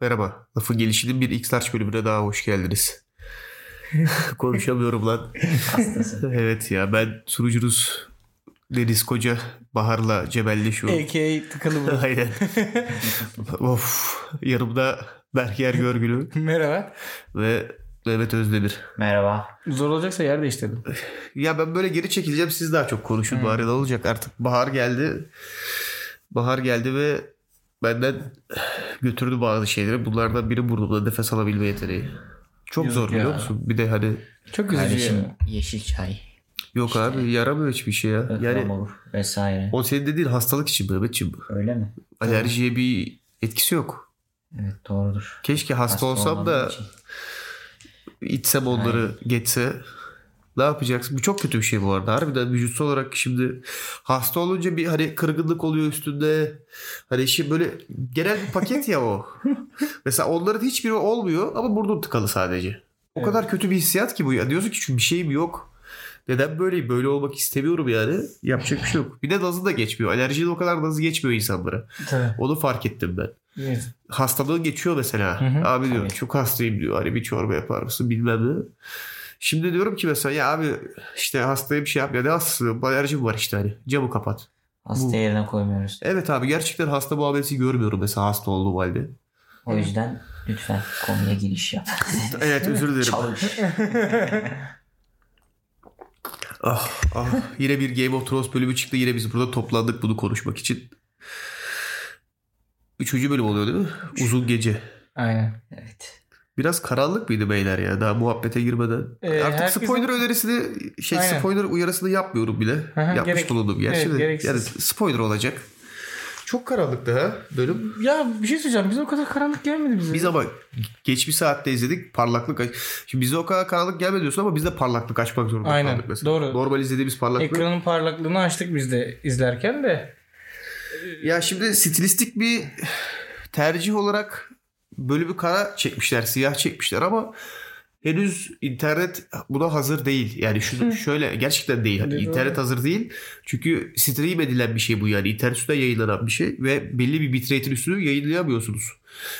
Merhaba. Lafı gelişinin bir X-Large bölümüne daha hoş geldiniz. Konuşamıyorum lan. Evet ya ben sunucunuz Deniz Koca Bahar'la cebelleşiyorum. A.K.A. tıkalı bu. Aynen. of. Yanımda Berker Görgülü Merhaba. ve Mehmet Özdemir. Merhaba. Zor olacaksa yer değiştirdim. Ya ben böyle geri çekileceğim siz daha çok konuşun bari ne olacak artık bahar geldi. Bahar geldi ve benden götürdü bazı şeyleri. Bunlardan biri burnumda nefes alabilme yeteneği. Çok Yazık zor biliyor ya. musun? Bir de hani Çok üzücü Kardeşim yeşil çay, yok abi yaramıyor hiçbir şey ya. Yani olur vesaire. o senin dediğin hastalık için Mehmetciğim. Öyle mi? Alerjiye bir etkisi yok. Evet doğrudur. Keşke hasta, olsam olmadığım da için. içsem onları geçse. Ne yapacaksın? Bu çok kötü bir şey bu arada. Harbiden vücutsal olarak şimdi hasta olunca bir hani kırgınlık oluyor üstünde. Hani şimdi böyle genel bir paket ya o. Mesela onların hiçbiri olmuyor ama burnun tıkalı sadece. O kadar kötü bir hissiyat ki bu ya. Diyorsun ki çünkü bir şeyim yok. Neden böyleyim? Böyle olmak istemiyorum yani. Yapacak bir şey yok. Bir de nazı da geçmiyor. Alerjinin o kadar nazı geçmiyor insanlara. Tabii. Onu fark ettim ben. Evet. Hastalığın geçiyor mesela. Hı hı. abi diyor çok hastayım diyor. Hani bir çorba yapar mısın bilmem ne. Şimdi diyorum ki mesela ya abi işte hastaya bir şey yap ya ne hastası alerjim var işte hani camı kapat. Hasta Bu- yerine koymuyoruz. Evet abi gerçekten hasta muamelesi görmüyorum mesela hasta olduğum halde. O yüzden lütfen konuya giriş yap. Evet özür dilerim. Çalış. ah, ah, yine bir Game of Thrones bölümü çıktı. Yine biz burada toplandık bunu konuşmak için. Üçüncü bölüm oluyor değil mi? Uzun gece. Aynen. Evet. Biraz karanlık mıydı beyler ya daha muhabbete girmeden? Ee, Artık herkesin- spoiler önerisini şey Aynen. spoiler uyarısını yapmıyorum bile. hı, Yapmış gerek- bulundum gerçi evet, de. gereksiz. Yani spoiler olacak. Çok karanlıktı ha bölüm. Ya bir şey söyleyeceğim. Bize o kadar karanlık gelmedi bize. Biz ama geç bir saatte izledik parlaklık. aç- Şimdi bize o kadar karanlık gelmedi diyorsun ama biz de parlaklık açmak zorunda Aynen, kaldık mesela. doğru. Normal izlediğimiz parlaklık. Ekranın parlaklığını açtık biz de izlerken de. Ya şimdi stilistik bir tercih olarak bölümü kara çekmişler, siyah çekmişler ama henüz internet buna hazır değil. Yani şu şöyle gerçekten değil. Doğru. internet hazır değil. Çünkü stream edilen bir şey bu yani. internet üstünden yayınlanan bir şey ve belli bir bitrate'in üstünü yayınlayamıyorsunuz.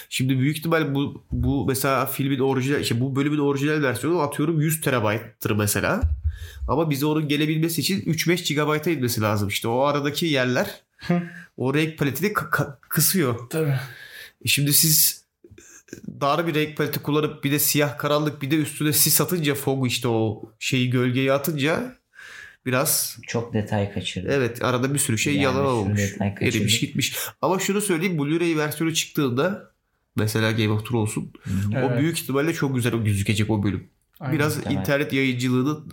Şimdi büyük ihtimal bu bu mesela filmin orijinal işte bu bölümün orijinal versiyonu atıyorum 100 terabayttır mesela. Ama bize onun gelebilmesi için 3-5 GB'a inmesi lazım. İşte o aradaki yerler o renk paletini ka- kısıyor. Tabii. E Şimdi siz dar bir renk paleti kullanıp bir de siyah karanlık bir de üstüne sis atınca fog işte o şeyi gölgeyi atınca biraz Çok detay kaçırdım. evet arada bir sürü şey Yani yalan olmuş. Erimiş gitmiş. Ama şunu söyleyeyim Blu-ray versiyonu çıktığında mesela Game of Thrones'un o Evet. büyük ihtimalle çok güzel gözükecek o bölüm. Aynen. Biraz muhtemelen. internet yayıncılığının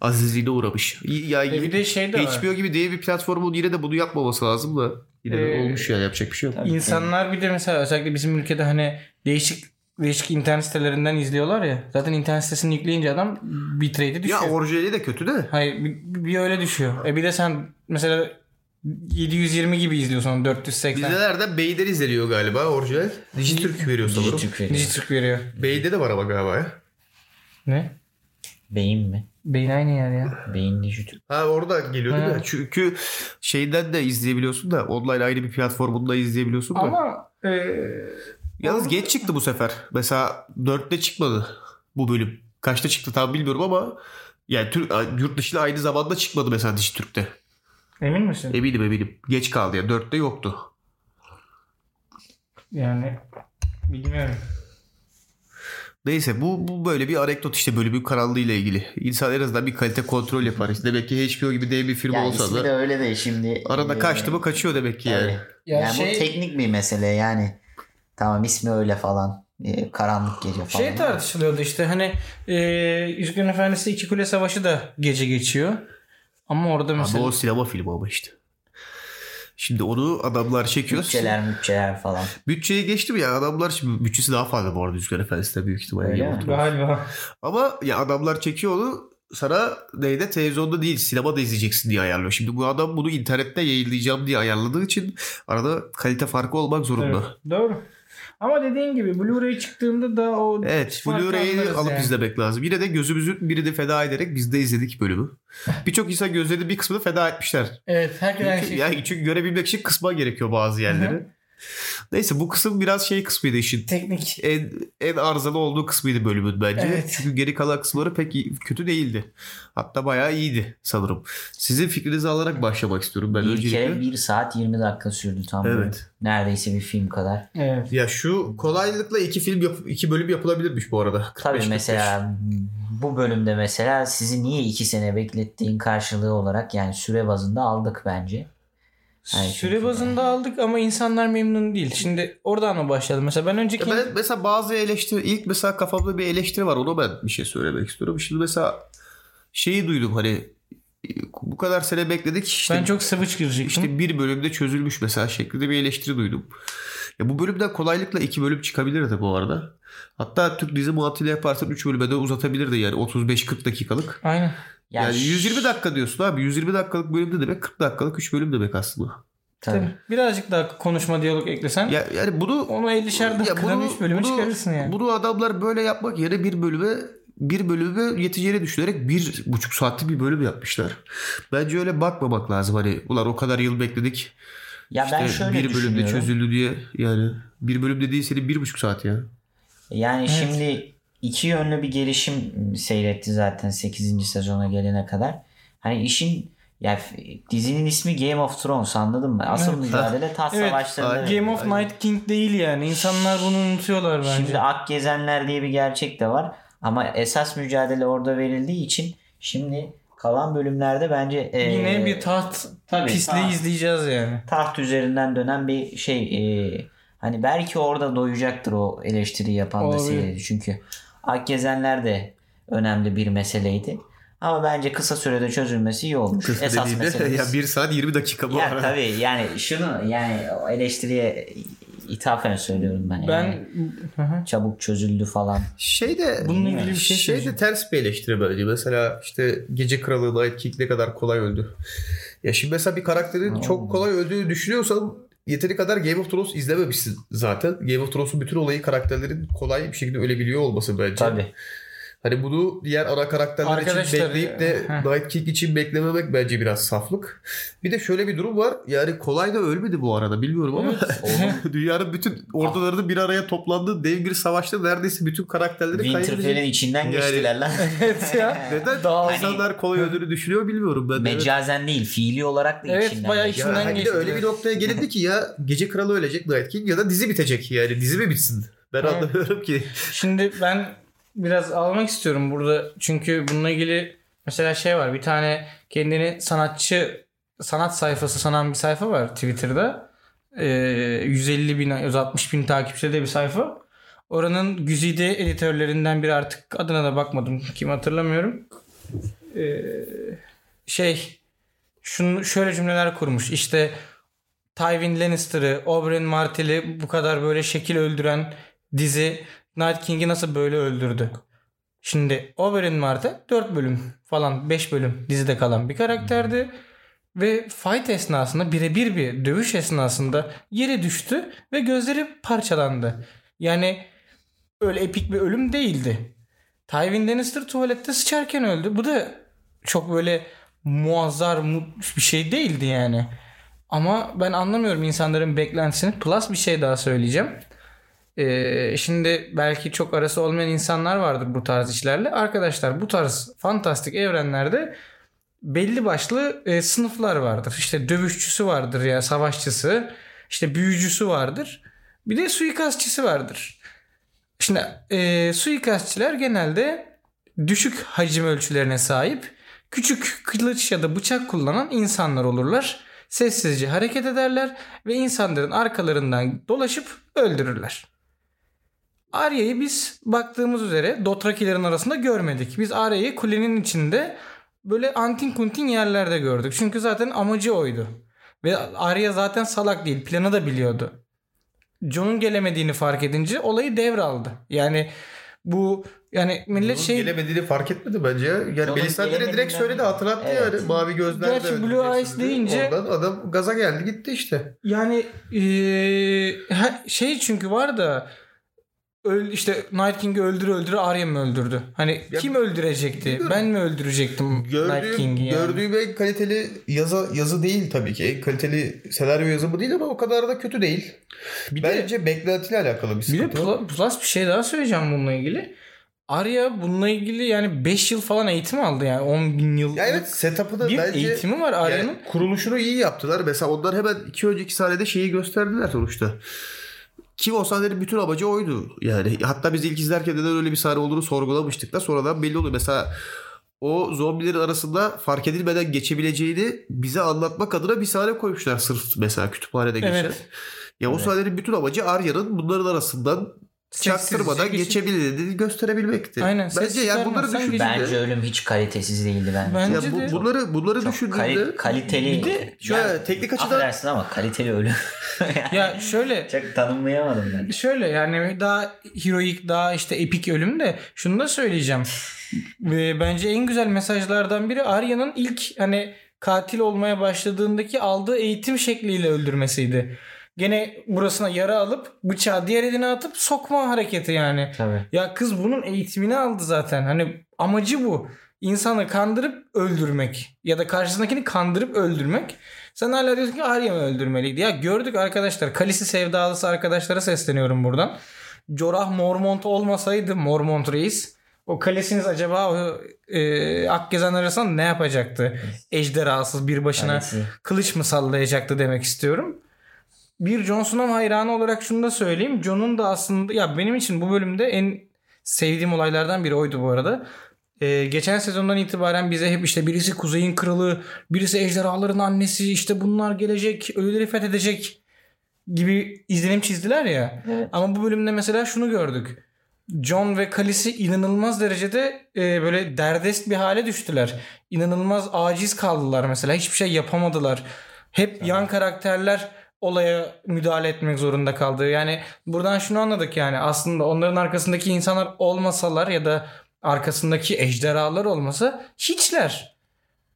azizliğine uğramış. Ya E bir de şey de var. HBO gibi diye bir platformun yine de bunu yapmaması lazım da yine de Ee, olmuş yani yapacak bir şey yok. İnsanlar bir de mesela özellikle bizim ülkede hani değişik değişik internet sitelerinden izliyorlar ya. Zaten internet sitesini yükleyince adam bitrate'i düşüyor. Ya orijinali de kötü de. Hayır bir, bir öyle düşüyor. E bir de sen mesela 720 gibi izliyorsun onu 480. Bizde nereden? Bey'den izleniyor galiba orijinal. Dijitürk veriyor sanırım. Dijitürk veriyor. Dijitürk veriyor. Bey'de de var ama galiba ya. Ne? Beyin mi? Beyin aynı yer ya. Beyin dijitürk. Ha orada geliyor değil Ha. mi? Çünkü şeyden de izleyebiliyorsun da online ayrı bir platformunda izleyebiliyorsun da. Ama e, Yalnız geç çıktı bu sefer. Mesela 4'te çıkmadı bu bölüm. Kaçta çıktı tam bilmiyorum ama yani Türk, yurt dışında aynı zamanda çıkmadı mesela Dijitürk'te. emin misin? Eminim eminim. Geç kaldı ya. 4'te yoktu. Yani bilmiyorum. Neyse bu, bu böyle bir anekdot işte bölümün karanlığı ile ilgili. İnsan en azından bir kalite kontrol yapar. İşte demek ki HBO gibi dev bir firma Ya olsa ismi da de öyle de şimdi. arada e, kaçtı mı kaçıyor demek ki yani. tabii. Ya yani şey- bu teknik bir mesele yani. Tamam ismi öyle falan. E, karanlık gece falan. Şey tartışılıyordu işte hani e, Yüzüklerin Efendisi İki Kule Savaşı da gece geçiyor. Ama orada Abi mesela o sinema filmi ama işte. Şimdi onu adamlar çekiyor. Bütçeler bütçeler falan. Bütçeyi geçtim ya adamlar şimdi bütçesi daha fazla bu arada Yüzüklerin Efendisi'de büyük ihtimalle. Mi? Galiba Ama ya adamlar çekiyor onu sana neyde televizyonda değil sinemada izleyeceksin diye ayarlıyor. Şimdi bu adam bunu internette yayınlayacağım diye ayarladığı için arada kalite farkı olmak zorunda. Evet, doğru. Ama dediğin gibi Blu-ray çıktığında da o Evet, Blu-ray'i alıp yani. izlemek lazım. Yine de gözümüzün birini feda ederek biz de izledik bölümü. Birçok insan gözlerinin bir kısmını feda etmişler. Evet herkes Çünkü, şey. yani çünkü görebilmek için kısma gerekiyor bazı yerleri. Neyse bu kısım biraz şey kısmıydı işin. Teknik. En, en arızalı olduğu kısmıydı bölümün bence. Evet. Çünkü geri kalan kısımları pek iyi- kötü değildi. Hatta bayağı iyiydi sanırım. Sizin fikrinizi alarak başlamak istiyorum ben Bir öncelikle. kere 1 saat 20 dakika sürdü tam böyle. Evet. Neredeyse bir film kadar. Evet. Ya şu kolaylıkla iki film yap- iki bölüm yapılabilirmiş bu arada. 45, Tabii 45. mesela bu bölümde mesela sizi niye 2 sene beklettiğin karşılığı olarak yani süre bazında aldık bence. Hayır, Süre bazında aldık ama insanlar memnun değil. Şimdi oradan mı başlayalım? Mesela ben önceki... Ya ben mesela bazı eleştiri ilk mesela kafamda bir eleştiri var ona ben bir şey söylemek istiyorum. Şimdi mesela şeyi duydum hani bu kadar sene bekledik işte, ben çok sıvıç girecektim. işte bir bölümde çözülmüş mesela şeklinde bir eleştiri duydum. Ya bu bölümden kolaylıkla iki bölüm çıkabilirdi bu arada. Hatta Türk dizi mantığıyla yaparsan 3 bölüme de uzatabilirdi yani 35-40 dakikalık. Aynen. Yani 120 dakika diyorsun abi 120 dakikalık bölümde demek 40 dakikalık 3 bölüm demek aslında. Tabii. Tabii. Birazcık daha konuşma diyalog eklesen Ya, yani bunu onu 50'şer Ya dakikadan 3 bölümü bunu- çıkarırsın yani. Bunu adamlar böyle yapmak yerine bir bölüme bir bölümü yeteceğini düşünerek bir buçuk saatlik bir bölüm yapmışlar. Bence öyle bakmamak lazım. Hani ulan o kadar yıl bekledik. Ya ben İşte şöyle bir bölümde çözüldü diye yani bir bölümde değil senin bir buçuk saat ya. Yani şimdi iki yönlü bir gelişim seyretti zaten 8. sezona gelene kadar. Hani işin ya dizinin ismi Game of Thrones anladın mı? Asıl Evet. mücadele taht Evet. savaşlarında. Game of Night King değil yani. İnsanlar bunu unutuyorlar bence. Şimdi Ak Gezenler diye bir gerçek de var. Ama esas mücadele orada verildiği için şimdi kalan bölümlerde bence e, Yine bir taht tabii, pisliği taht. izleyeceğiz yani. taht üzerinden dönen bir şey e, hani belki orada doyacaktır o eleştiri yapan da seyirci. Çünkü Ak Gezenler de önemli bir meseleydi. Ama bence kısa sürede çözülmesi iyi olmuş. Kısa Esas meselemiz. ya bir saat 20 dakika bu Ya arada. tabii yani şunu yani eleştiriye ithafen söylüyorum ben. Ben yani. Çabuk çözüldü falan. Şey de Bununla ilgili bir şey şey de ters bir eleştiri bence. Mesela işte Gece Kralı Night King ne kadar kolay öldü. Ya şimdi mesela bir karakterin çok kolay öldüğünü düşünüyorsan yeteri kadar Game of Thrones izlememişsin zaten. Game of Thrones'un bütün olayı karakterlerin kolay bir şekilde ölebiliyor olması bence. Tabii. Hani bunu diğer ana karakterler için bekleyip de. Night King için beklememek bence biraz saflık. Bir de şöyle bir durum var. Yani kolay da ölmedi bu arada bilmiyorum ama dünyanın bütün ordularının bir araya toplandığı dev bir savaşta neredeyse bütün karakterleri Winterfell'in kaybedecek. içinden Yani- geçtiler lan. evet ya. Neden Daha- insanlar kolay öldüğünü düşünüyor bilmiyorum ben. de. Evet. Mecazen değil, fiili olarak da Evet, içinden bayağı içinden hani de geçti. öyle bir noktaya gelindi ki ya Gece Kralı ölecek Night King ya da dizi bitecek yani dizi mi bitsin? Ben Evet. anlamıyorum ki. Şimdi ben biraz almak istiyorum burada. Çünkü bununla ilgili mesela şey var. Bir tane kendini sanatçı sanat sayfası sanan bir sayfa var Twitter'da. Ee, 150 bin 160 bin takipçide bir sayfa. Oranın güzide editörlerinden biri artık adına da bakmadım. Kim hatırlamıyorum. Ee, şey şunu şöyle cümleler kurmuş. İşte Tywin Lannister'ı, Oberyn Martell'i bu kadar böyle şekil öldüren dizi Night King'i nasıl böyle öldürdü? Şimdi Oberyn Martell 4 bölüm falan 5 bölüm dizide kalan bir karakterdi. Ve fight esnasında birebir bir dövüş esnasında yere düştü ve gözleri parçalandı. Yani öyle epik bir ölüm değildi. Tywin Lannister tuvalette sıçarken öldü. Bu da çok böyle muazzar mu- bir şey değildi yani. Ama ben anlamıyorum insanların beklentisini. Plus bir şey daha söyleyeceğim. Ee, şimdi belki çok arası olmayan insanlar vardır bu tarz işlerle. Arkadaşlar bu tarz fantastik evrenlerde belli başlı e, sınıflar vardır. İşte dövüşçüsü vardır ya savaşçısı. işte büyücüsü vardır. Bir de suikastçısı vardır. Şimdi e, suikastçiler genelde düşük hacim ölçülerine sahip küçük kılıç ya da bıçak kullanan insanlar olurlar. Sessizce hareket ederler ve insanların arkalarından dolaşıp öldürürler. Arya'yı biz baktığımız üzere Dothrakilerin arasında görmedik. Biz Arya'yı kulenin içinde böyle antin kuntin yerlerde gördük. Çünkü zaten amacı oydu. Ve Arya zaten salak değil. Planı da biliyordu. Jon'un gelemediğini fark edince olayı devraldı. Yani bu Yani millet Bunun şey gelemediğini fark etmedi bence ya. Yani Melisandre direkt söyledi hatırlattı Evet. yani. Mavi gözler Gerçi Blue Eyes deyince- Oradan adam gaza geldi gitti işte. yani ha- şey çünkü var da öl, işte Night King'i öldür öldür Arya mı öldürdü? Hani Ya, kim öldürecekti? bilmiyorum. Ben mi öldürecektim Night Gördüğüm, King'i yani? gördüğüm en kaliteli yazı, yazı değil tabii ki. En kaliteli senaryo yazımı değil ama o kadar da kötü değil. Bir de- Bence beklentiyle alakalı bir Bir de sıkıntı var. pl- plus bir şey daha söyleyeceğim bununla ilgili. Arya bununla ilgili yani 5 yıl falan eğitim aldı yani 10 bin yıl. Ya evet setup'ı da bir bence eğitimi var Arya'nın. yani kuruluşunu iyi yaptılar. Mesela onlar hemen iki önceki sahnede şeyi gösterdiler sonuçta. Ki o sahnenin bütün amacı oydu. Yani hatta biz ilk izlerken neden öyle bir sahne olduğunu sorgulamıştık da sonradan belli oluyor. Mesela o zombilerin arasında fark edilmeden geçebileceğini bize anlatmak adına bir sahne koymuşlar sırf mesela kütüphanede geçen. Evet. Ya o Evet. sahnenin bütün amacı Arya'nın bunların arasından çaktırmadan geçip- geçebildiğini gösterebilmekti. Aynen, Bence ses yani bunları düşündüğünde Bence ölüm hiç kalitesiz değildi bence. Ben- ya Bence bu, de- bunları bunları Çok düşündüğünde kali- kaliteli. Bir de şöyle Yani teknik açıdan Affedersin ama kaliteli ölüm. ya şöyle Çok tanımlayamadım ben. Şöyle yani daha heroik daha işte epik ölüm de şunu da söyleyeceğim. Ve Bence en güzel mesajlardan biri Arya'nın ilk hani katil olmaya başladığındaki aldığı eğitim şekliyle öldürmesiydi. Gene burasına yara alıp bıçağı diğer eline atıp sokma hareketi yani. Tabii. Ya kız bunun eğitimini aldı zaten. Hani amacı bu. İnsanı kandırıp öldürmek. Ya da karşısındakini kandırıp öldürmek. Sen hala diyorsun ki Arya mı öldürmeliydi? Ya gördük arkadaşlar. Kalisi sevdalısı arkadaşlara sesleniyorum buradan. Jorah Mormont olmasaydı Mormont reis. O kalesiniz acaba o e, Akgezen arasında ne yapacaktı? Ejderhasız bir başına Kalesi. kılıç mı sallayacaktı demek istiyorum. Bir Jon Snow hayranı olarak şunu da söyleyeyim. Jon'un da aslında ya benim için bu bölümde en sevdiğim olaylardan biri oydu bu arada. Ee, geçen sezondan itibaren bize hep işte birisi kuzeyin kralı, birisi ejderhaların annesi, işte bunlar gelecek, ölüleri fethedecek gibi izlenim çizdiler ya. Evet. Ama bu bölümde mesela şunu gördük. John ve Khaleesi inanılmaz derecede e, böyle derdest bir hale düştüler. İnanılmaz aciz kaldılar mesela. Hiçbir şey yapamadılar. Hep yan karakterler olaya müdahale etmek zorunda kaldı. Yani buradan şunu anladık yani aslında onların arkasındaki insanlar olmasalar ya da arkasındaki ejderhalar olmasa hiçler.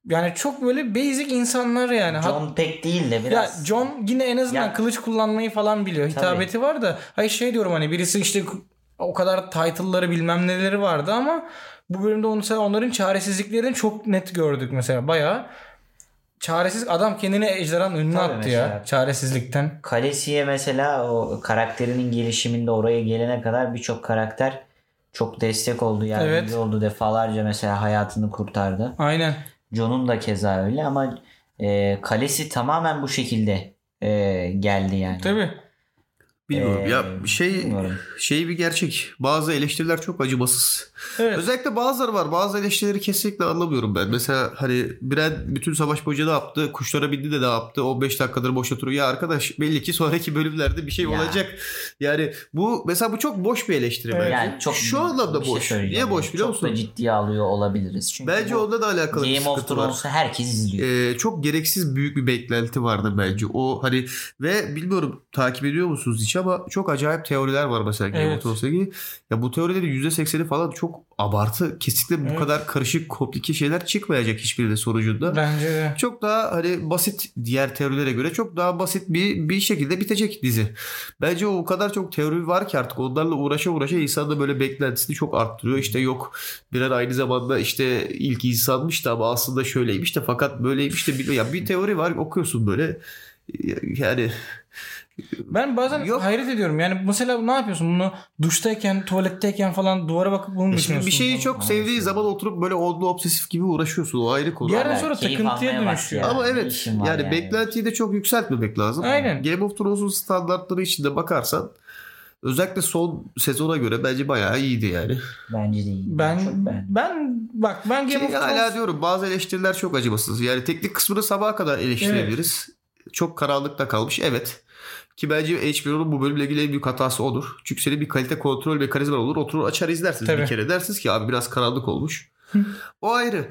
Yani çok böyle basic insanlar yani. John pek değil de ya biraz. John yine en azından Ya- kılıç kullanmayı falan biliyor. Hitabeti var da. Hayır şey diyorum hani birisi işte o kadar title'ları bilmem neleri vardı ama bu bölümde onu onların çaresizliklerini çok net gördük mesela. Bayağı çaresiz adam kendini ejderhanın önüne Tabii attı ya çaresizlikten. Kalesi'ye mesela o karakterinin gelişiminde oraya gelene kadar birçok karakter çok destek oldu. Yardımcı Evet. oldu. Defalarca mesela hayatını kurtardı. Aynen. John'un da keza öyle ama e, Kalesi tamamen bu şekilde e, geldi yani. Tabii. Bilmiyorum. Ee, ya şey bilmiyorum. şey bir gerçek. Bazı eleştiriler çok acımasız. Evet. Özellikle bazıları var. Bazı eleştirileri kesinlikle anlamıyorum ben. Mesela hani Brand bütün savaş boyunca ne yaptı? Kuşlara bindi de ne yaptı? 15 dakikadır boş oturuyor. Ya arkadaş belli ki sonraki bölümlerde bir şey Ya. olacak. Yani bu mesela bu çok boş bir eleştiri bence. Yani çok Şu anlamda şey boş. söyleyeceğim. Niye boş biliyor çok musun? da ciddiye alıyor olabiliriz. Çünkü Bence onda da alakalı bir Game of sıkıntı var. Thrones'u herkes izliyor. Ee, çok gereksiz büyük bir beklenti vardı bence. O hani ve bilmiyorum takip ediyor musunuz hiç ama çok acayip teoriler var mesela Game Evet. of Thrones'la ilgili. Ya bu teorilerin %80'i falan çok abartı. Kesinlikle bu Evet. kadar karışık, komplike şeyler çıkmayacak hiçbiri de sonucunda. Bence de. Çok daha hani basit diğer teorilere göre çok daha basit bir bir şekilde bitecek dizi. Bence o kadar çok teori var ki artık onlarla uğraşa uğraşa insan da böyle beklentisini çok arttırıyor. İşte yok birer aynı zamanda işte ilk insanmış da ama aslında şöyleymiş de fakat böyleymiş de ya bir teori var okuyorsun böyle yani Ben bazen Yok. hayret ediyorum. Yani mesela ne yapıyorsun? Bunu duştayken, tuvaletteyken falan duvara bakıp bunu mu şimdi düşünüyorsun? bir şeyi çok sevdiği zaman oturup böyle onunla obsesif gibi uğraşıyorsun. O ayrı konu. Bir yerden sonra keyif takıntıya almaya dönüşüyor. Ama evet yani, yani? beklentiyi de çok yükseltmemek lazım. Aynen. Game of Thrones'un standartları içinde bakarsan özellikle son sezona göre bence bayağı iyiydi yani. Bence de iyi. Ben çok beğendim. ben bak ben Game Ki of Thrones hala diyorum bazı eleştiriler çok acımasız. Yani teknik kısmını sabaha kadar eleştirebiliriz. Çok karanlıkta kalmış evet. Ki bence HBO'nun bu bölümle ilgili en büyük hatası odur. Çünkü senin bir kalite kontrol mekanizman olur. Oturur açar izlersiniz Tabii. bir kere. Dersiniz ki abi biraz karanlık olmuş. o ayrı.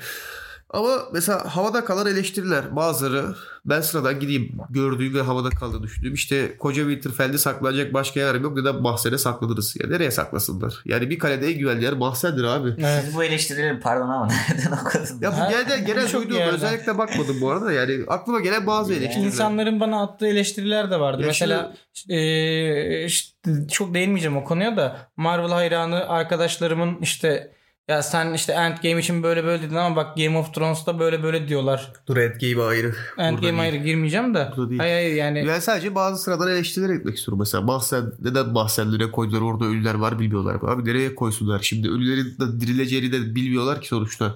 Ama mesela havada kalan eleştiriler bazıları ben sıradan gideyim gördüğüm ve havada kaldığını düşündüğüm işte koca Winterfell'de saklanacak başka yer yok neden Mahzen'e saklanırız ya nereye saklasınlar yani bir kalede en güvenli yer Mahzen'dir abi. Evet. Siz bu eleştirileri pardon ama nereden okudunuz? Ya bu genel, genel duyduğum özellikle bakmadım bu arada yani aklıma gelen bazı Yani eleştiriler. İnsanların bana attığı eleştiriler de vardı. Ya Mesela eee, işte çok değinmeyeceğim o konuya da Marvel hayranı arkadaşlarımın işte ya sen işte Endgame için böyle böyle dedin ama bak Game of Thrones'ta böyle böyle diyorlar. Dur Endgame ayrı. Endgame ayrı girmeyeceğim de. Burada değil. Hayır hayır yani Ben sadece bazı sıradan eleştiriler etmek istiyorum. Mesela Mahzen neden Mahzenlere koydular orada ölüler var bilmiyorlar. Abi nereye koysunlar? Şimdi ölülerin de dirileceğini de bilmiyorlar ki sonuçta.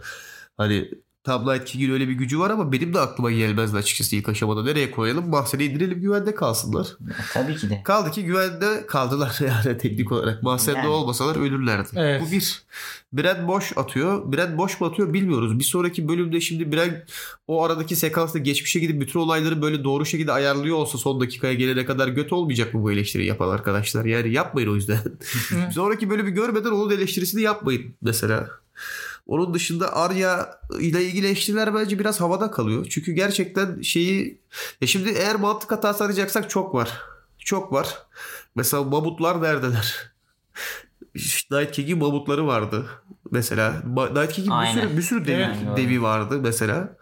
Hani Tam Night King'in öyle bir gücü var ama benim de aklıma gelmezdi açıkçası ilk aşamada. Nereye koyalım? Mahzen'e indirelim güvende kalsınlar. Tabii ki de. Kaldı ki güvende kaldılar yani teknik olarak. Mahzen'de Yani. olmasalar ölürlerdi. Evet. Bu bir. Bren boş atıyor. Bren boş mu atıyor bilmiyoruz. Bir sonraki bölümde şimdi Bren o aradaki sekansta geçmişe gidip bütün olayları böyle doğru şekilde ayarlıyor olsa son dakikaya gelene kadar göt olmayacak mı bu eleştiriyi yapan arkadaşlar? Yani yapmayın o yüzden. sonraki bölümü görmeden onun eleştirisini yapmayın mesela. Onun dışında Arya ile ilgili eleştiriler bence biraz havada kalıyor. Çünkü gerçekten şeyi ya şimdi eğer mantık hatası arayacaksak çok var. Çok var. Mesela mamutlar neredeler? Night King'in mamutları vardı. Mesela Night King'in bir sürü, bir sürü devi, devi vardı mesela.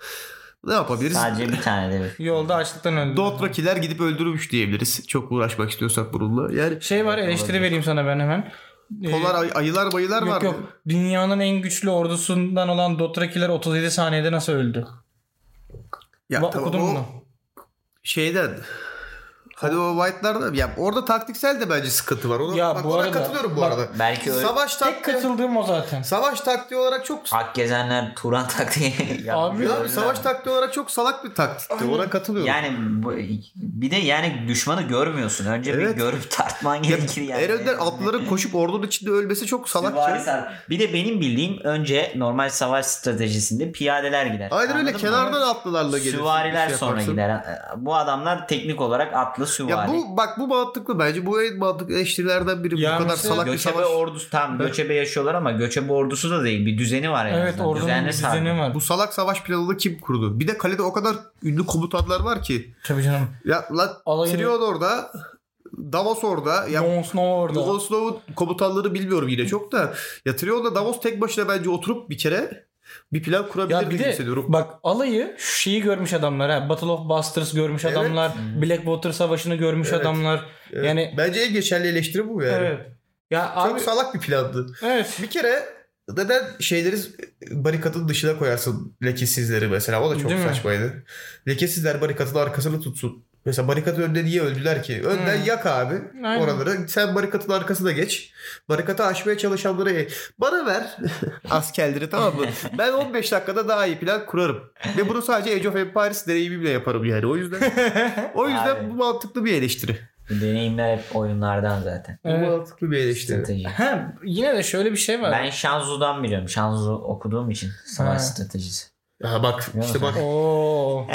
Ne yapabiliriz? Sadece bir tane de bir. yolda açlıktan öldü. Dothrakiler gidip öldürmüş diyebiliriz. Çok uğraşmak istiyorsak bununla. Yani Şey var eleştiri vereyim sana ben hemen. Ee, polar ay- ayılar bayılar yok var. yok. Dünyanın en güçlü ordusundan olan Dothrakiler 37 saniyede nasıl öldü? Ya, Ba- tamam, okudun o mu? Şeyden Hadi o White'larda ya orada taktiksel de bence sıkıntı var. Ona, Ya bak, bu ona arada- katılıyorum bu bak, arada. belki öyle- Savaş Tek taktiği, katıldığım o zaten. savaş taktiği olarak çok Ak gezenler Turan taktiği Abi, Ya, savaş taktiği olarak çok salak bir taktikti. Ona katılıyorum. Yani bu- bir de yani düşmanı görmüyorsun. Önce bir Evet. görüp tartman gerekir yani. En önden atlıların koşup ordunun içinde ölmesi çok salakça. Bir de benim bildiğim önce normal savaş stratejisinde piyadeler gider. Aynen öyle Anladın mı? kenardan atlılarla gelir. Süvariler Bir şey sonra gider. Bu adamlar teknik olarak atlı süvari. Ya bu bak bu mantıklı bence. Bu en mantıklı eleştirilerden biri. Ya bu kadar salak bir Göçebe savaş. ordusu tam göçebe yaşıyorlar ama göçebe ordusu da değil. Bir düzeni var en Evet azından. ordunun Düzenli bir düzeni var. Bu salak savaş planını kim kurdu? Bir de kalede o kadar ünlü komutanlar var ki. Tabii canım. Ya lan Alayını- Tyrion orada. Davos orada. Ya Jon Snow orada. Jon Snow'un komutanları bilmiyorum yine çok da. Ya Tyrion'la Davos tek başına bence oturup bir kere bir plan kurabilir Ya bir de hissediyorum. bak alayı şu şeyi görmüş adamlar ha. Battle of Bastards görmüş Evet. adamlar. Blackwater Savaşı'nı görmüş Evet. adamlar. Evet. Yani Bence en geçerli eleştiri bu yani. evet. Ya Çok abi salak bir plandı. evet. Bir kere neden şeyleri barikatın dışına koyarsın lekesizleri mesela o da çok Değil mi? saçmaydı. Lekesizler barikatın arkasını tutsun. Mesela barikatın önünde niye öldüler ki? Önden Hmm. yak abi Aynen. oraları. Sen barikatın arkasına geç. Barikatı aşmaya çalışanları e, bana ver askerleri tamam mı? Ben 15 dakikada daha iyi plan kurarım. Ve bunu sadece Age of Empires deneyimimle yaparım yani. O yüzden o yüzden Abi. bu mantıklı bir eleştiri. Bu deneyimler hep oyunlardan zaten. Bu Evet. mantıklı bir eleştiri. Strateji. Ha, yine de şöyle bir şey var. Ben Shanzu'dan biliyorum. Shanzu okuduğum için savaş stratejisi. Ha bak işte bak. Oo,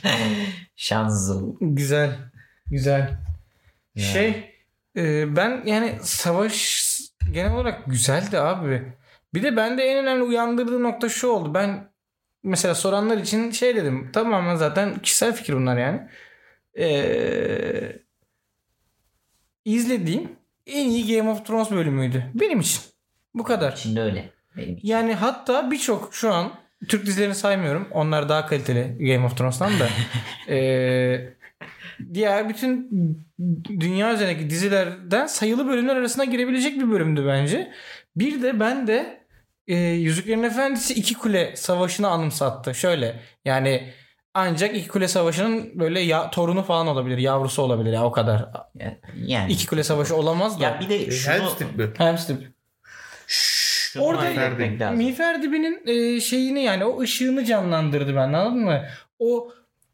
Shanzu. güzel. Güzel. Ya. Şey e, ben yani savaş genel olarak güzeldi abi. Bir de bende en önemli uyandırdığı nokta şu oldu. Ben mesela soranlar için şey dedim. Tamamen zaten kişisel fikir bunlar yani. Ee, izlediğim en iyi Game of Thrones bölümüydü. Benim için. Bu kadar. Şimdi öyle. Benim için. Yani hatta birçok şu an Türk dizilerini saymıyorum. Onlar daha kaliteli Game of Thrones'tan da. Ee, diğer bütün dünya üzerindeki dizilerden sayılı bölümler arasına girebilecek bir bölümdü bence. Bir de ben de e, Yüzüklerin Efendisi iki kule savaşını anımsattı. Şöyle yani ancak iki kule savaşının böyle ya, torunu falan olabilir. Yavrusu olabilir ya o kadar. Yani. İki kule savaşı olamaz da. Ya bir de şunu, Helm's Deep mi? Hemstip. Şunu Orada lazım. Miğfer dibinin e, şeyini yani o ışığını canlandırdı ben anladın mı? O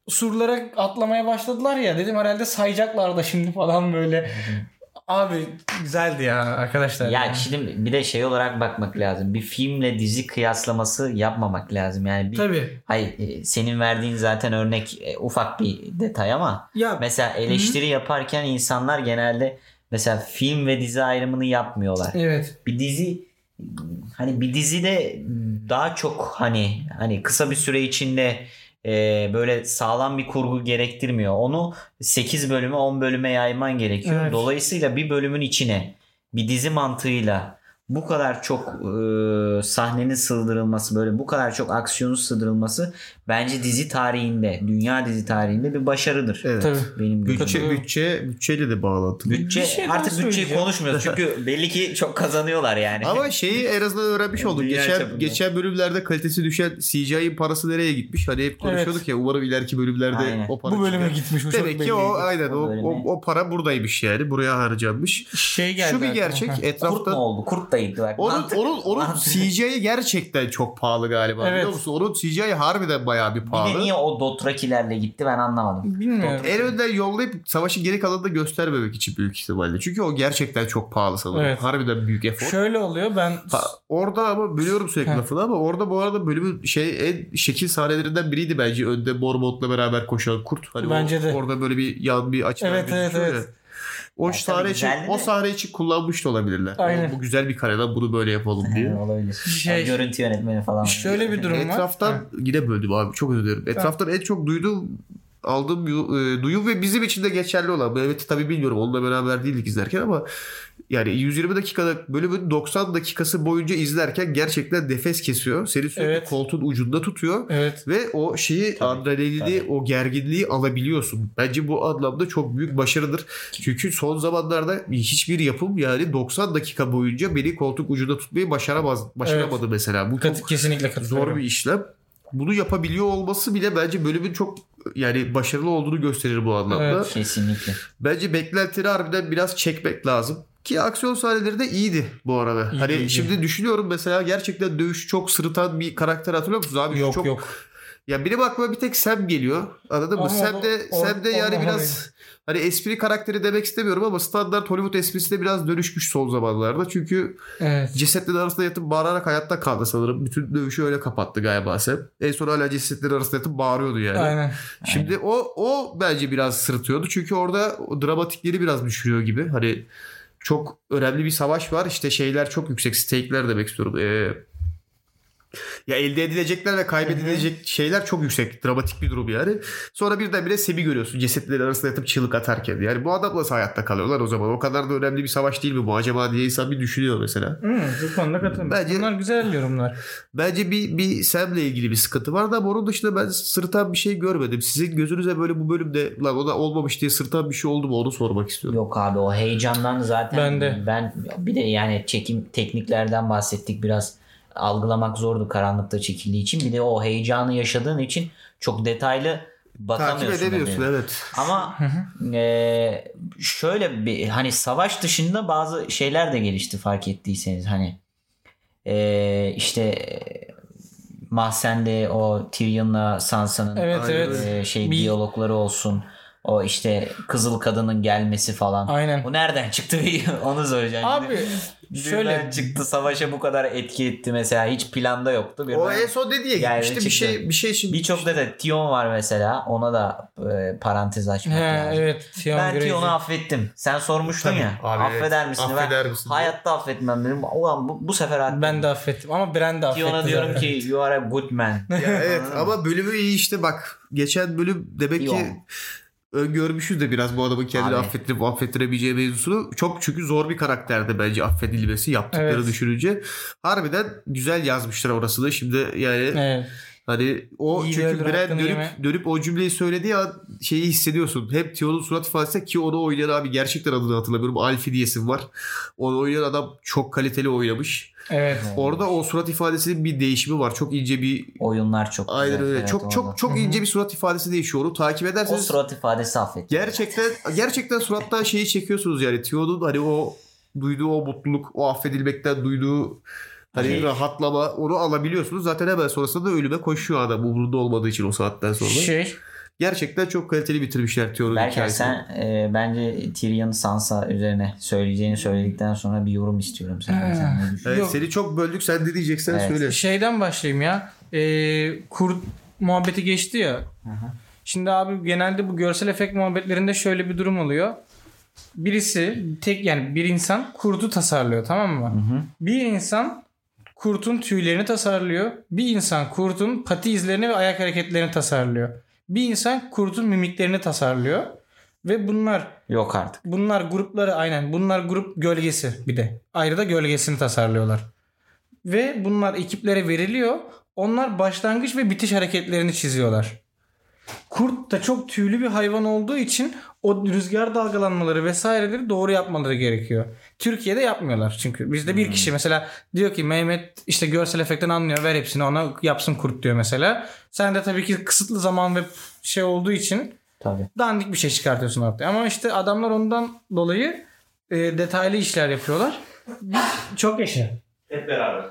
surlara atlamaya başladılar ya dedim herhalde sayacaklar da şimdi falan böyle. Abi güzeldi ya arkadaşlar. Ya şimdi bir de şey olarak bakmak lazım. Bir filmle dizi kıyaslaması yapmamak lazım. Yani bir Tabii. hayır e, senin verdiğin zaten örnek e, ufak bir detay ama Ya mesela eleştiri yaparken insanlar genelde mesela film ve dizi ayrımını yapmıyorlar. evet. Bir dizi hani bir dizide daha çok hani hani kısa bir süre içinde e, böyle sağlam bir kurgu gerektirmiyor. Onu 8 bölüme 10 bölüme yayman gerekiyor. Evet. Dolayısıyla bir bölümün içine bir dizi mantığıyla bu kadar çok e, sahnenin sığdırılması böyle bu kadar çok aksiyonun sığdırılması bence dizi tarihinde dünya dizi tarihinde bir başarıdır. Evet. Tabii. Benim gözümde. Bütçe, bütçe, bütçeyle de bağlantılı. Bütçe şey artık bütçeyi konuşmuyoruz çünkü belli ki çok kazanıyorlar yani. Ama şeyi en azından öğrenmiş olduk. Dünya Geçen çapında. geçen bölümlerde kalitesi düşen CGI'nin parası nereye gitmiş? Hani hep konuşuyorduk ya umarım ileriki bölümlerde Aynen. o para Bu bölüme çıkar. gitmiş. Bu çok Demek ki o aynen o, O o, o para buradaymış yani. Buraya harcanmış. Şey geldi. Şu bir gerçek. Ha. Kurt mu Etrafta oldu? Kurt da gitti bak. onun Mantık- onun onun mantık. CGI gerçekten çok pahalı galiba. Evet. Biliyor musun? Onun CGI harbiden bayağı bir Bir de pahalı. niye o Dothrakilerle gitti ben anlamadım. Bilmiyorum. En önden yollayıp savaşın geri kalanını da göstermemek için büyük ihtimalle. Çünkü o gerçekten çok pahalı sanırım. Evet. Harbiden büyük efor. Şöyle oluyor ben Ha, orada ama bölüyorum sürekli Heh. lafını ama orada bu arada bölümün şey en şekil sahnelerinden biriydi bence. Önde Mormont'la beraber koşan kurt. Hani o- Bence de. Orada böyle bir yan bir açıdan Evet, evet, gözüküyor evet. O Ya sahne için, o sahne için kullanmış da olabilirler. Aynen. Bu güzel bir kareden bunu böyle yapalım diye. Olabilir. Şey- Yani görüntü yönetmeni falan. Şöyle bir durum var. Etraftan yine böldüm abi çok özür dilerim. Etraftan en çok duyduğum aldığım e, duyum ve bizim için de geçerli olan. Mehmet'i tabii bilmiyorum. Onunla beraber değildik izlerken ama yani 120 dakikada bölümün 90 dakikası boyunca izlerken gerçekten nefes kesiyor. Seni sürekli Evet. koltuğun ucunda tutuyor. Evet. Ve o şeyi Tabii, adrenalini, tabii. o gerginliği alabiliyorsun. Bence bu anlamda çok büyük başarıdır. Çünkü son zamanlarda hiçbir yapım yani 90 dakika boyunca beni koltuk ucunda tutmayı başaramaz, başaramadı mesela. Bu Kat, çok kesinlikle zor bir işlem. Bunu yapabiliyor olması bile bence bölümün çok yani başarılı olduğunu gösterir bu anlamda. Evet. Kesinlikle. Bence beklentileri harbiden biraz çekmek lazım. Ki aksiyon sahneleri de iyiydi bu arada. İyi, hani iyiydi. şimdi düşünüyorum mesela gerçekten dövüş çok sırıtan bir karakter hatırlıyor musunuz abi? Yok çok, yok. Ya benim aklıma bir tek Sam geliyor. Anladın mı? Sam de, Sam de yani biraz hani espri karakteri demek istemiyorum ama standart Hollywood esprisi de biraz dönüşmüş son zamanlarda. Çünkü Evet. cesetlerin arasında yatıp bağırarak hayatta kaldı sanırım. Bütün dövüşü öyle kapattı galiba Sam. En son hala cesetlerin arasında yatıp bağırıyordu yani. Aynen. Şimdi o o bence biraz sırıtıyordu. Çünkü orada dramatikleri biraz düşürüyor gibi. Hani çok önemli bir savaş var. İşte şeyler çok yüksek. Stake'ler demek istiyorum. Ee, ya elde edilecekler ve kaybedilecek şeyler çok yüksek. Dramatik bir durum yani. Sonra birdenbire Sem'i görüyorsun. Cesetlerin arasında yatıp çığlık atarken. Yani bu adam nasıl hayatta kalıyorlar o zaman? O kadar da önemli bir savaş değil mi bu acaba diye insan bir düşünüyor mesela. Hmm, bu konuda katılıyorum. Bence- Bunlar güzel yorumlar. Bence bir, bir Sam'le ilgili bir sıkıntı vardı ama onun dışında ben sırıtan bir şey görmedim. Sizin gözünüze böyle bu bölümde lan o da olmamış diye sırıtan bir şey oldu mu onu sormak istiyorum. Yok abi o heyecandan zaten Ben de. ben bir de yani çekim tekniklerden bahsettik biraz algılamak zordu karanlıkta çekildiği için bir de o heyecanı yaşadığın için çok detaylı Takip bakamıyorsun. da edemiyorsun bir. evet. Ama e, şöyle bir hani savaş dışında bazı şeyler de gelişti fark ettiyseniz hani e, işte Mahsen'de o Tyrion'la Sansa'nın Evet evet. e, şey Bir- diyalogları olsun. O işte kızıl kadının gelmesi falan. Aynen. Bu nereden çıktı onu söyleyeceğim. Abi Şöyle çıktı savaşa bu kadar etki etti mesela hiç planda yoktu. O Birden- en son dediği Yani gitmişti bir şey bir şey için. Birçok da da Tion var mesela ona da e, parantez açmak He, lazım. evet. Tion Ben Greyjoy. Tion'u affettim. Sen sormuştun Tabii. ya. Abi affeder evet. misin? Affeder ben misin? hayatta affetmem dedim. Ulan bu, bu sefer affettim. Ben de affettim ama Bren de affetti. Tion'a diyorum ki you are a good man. Ya evet ama bölümü iyi işte bak. Geçen bölüm demek İyi ki olmuş. öngörmüşüz de biraz bu adamın kendini Abi. affettirip affettiremeyeceği mevzusunu. Çok çünkü zor bir karakterdi bence affedilmesi yaptıkları Evet. düşününce. Harbiden güzel yazmışlar orasını. Şimdi yani Evet. Hani o İyi çünkü hakkını dönüp, yeme. dönüp o cümleyi söylediği an şeyi hissediyorsun. Hep Tion'un surat ifadesi ki onu oynayan abi gerçekten adını hatırlamıyorum. Alfie diyesim var. Onu oynayan adam çok kaliteli oynamış. Evet. Orada o surat ifadesinin bir değişimi var. Çok ince bir Oyunlar çok güzel. aynen öyle. Evet, çok orada. çok çok ince bir surat ifadesi değişiyor. Onu takip o ederseniz surat ifadesi affetti. gerçekten gerçekten surattan şeyi çekiyorsunuz yani. Tion'un hani o duyduğu o mutluluk, o affedilmekten duyduğu hani Şey- rahatlama onu alabiliyorsunuz. Zaten hemen sonrasında da ölüme koşuyor adam umurunda olmadığı için o saatten sonra. Şey Gerçekten çok kaliteli bitirmişler Tion'un Berker hikayesini. sen e, bence Tyrion Sansa üzerine söyleyeceğini söyledikten sonra bir yorum istiyorum senden. Sen ne düşünüyorsun? Evet, Yok. seni çok böldük sen ne diyeceksen Evet. söyle. şeyden başlayayım ya. Ee, kurt muhabbeti geçti ya. Şimdi abi genelde bu görsel efekt muhabbetlerinde şöyle bir durum oluyor. Birisi tek yani bir insan kurdu tasarlıyor tamam mı? Bir insan kurtun tüylerini tasarlıyor. Bir insan kurtun pati izlerini ve ayak hareketlerini tasarlıyor. Bir insan kurtun mimiklerini tasarlıyor. Ve bunlar Yok artık. bunlar grupları aynen bunlar grup gölgesi bir de. Ayrı da gölgesini tasarlıyorlar. Ve bunlar ekiplere veriliyor. Onlar başlangıç ve bitiş hareketlerini çiziyorlar. Kurt da çok tüylü bir hayvan olduğu için o rüzgar dalgalanmaları vesaireleri doğru yapmaları gerekiyor. Türkiye'de yapmıyorlar çünkü. Bizde bir kişi mesela diyor ki Mehmet işte görsel efektten anlıyor ver hepsini ona yapsın kurt diyor mesela. Sen de tabii ki kısıtlı zaman ve şey olduğu için Tabii. dandik bir şey çıkartıyorsun ortaya. Ama işte adamlar ondan dolayı e, detaylı işler yapıyorlar. Bir, çok yaşa. Hep beraber.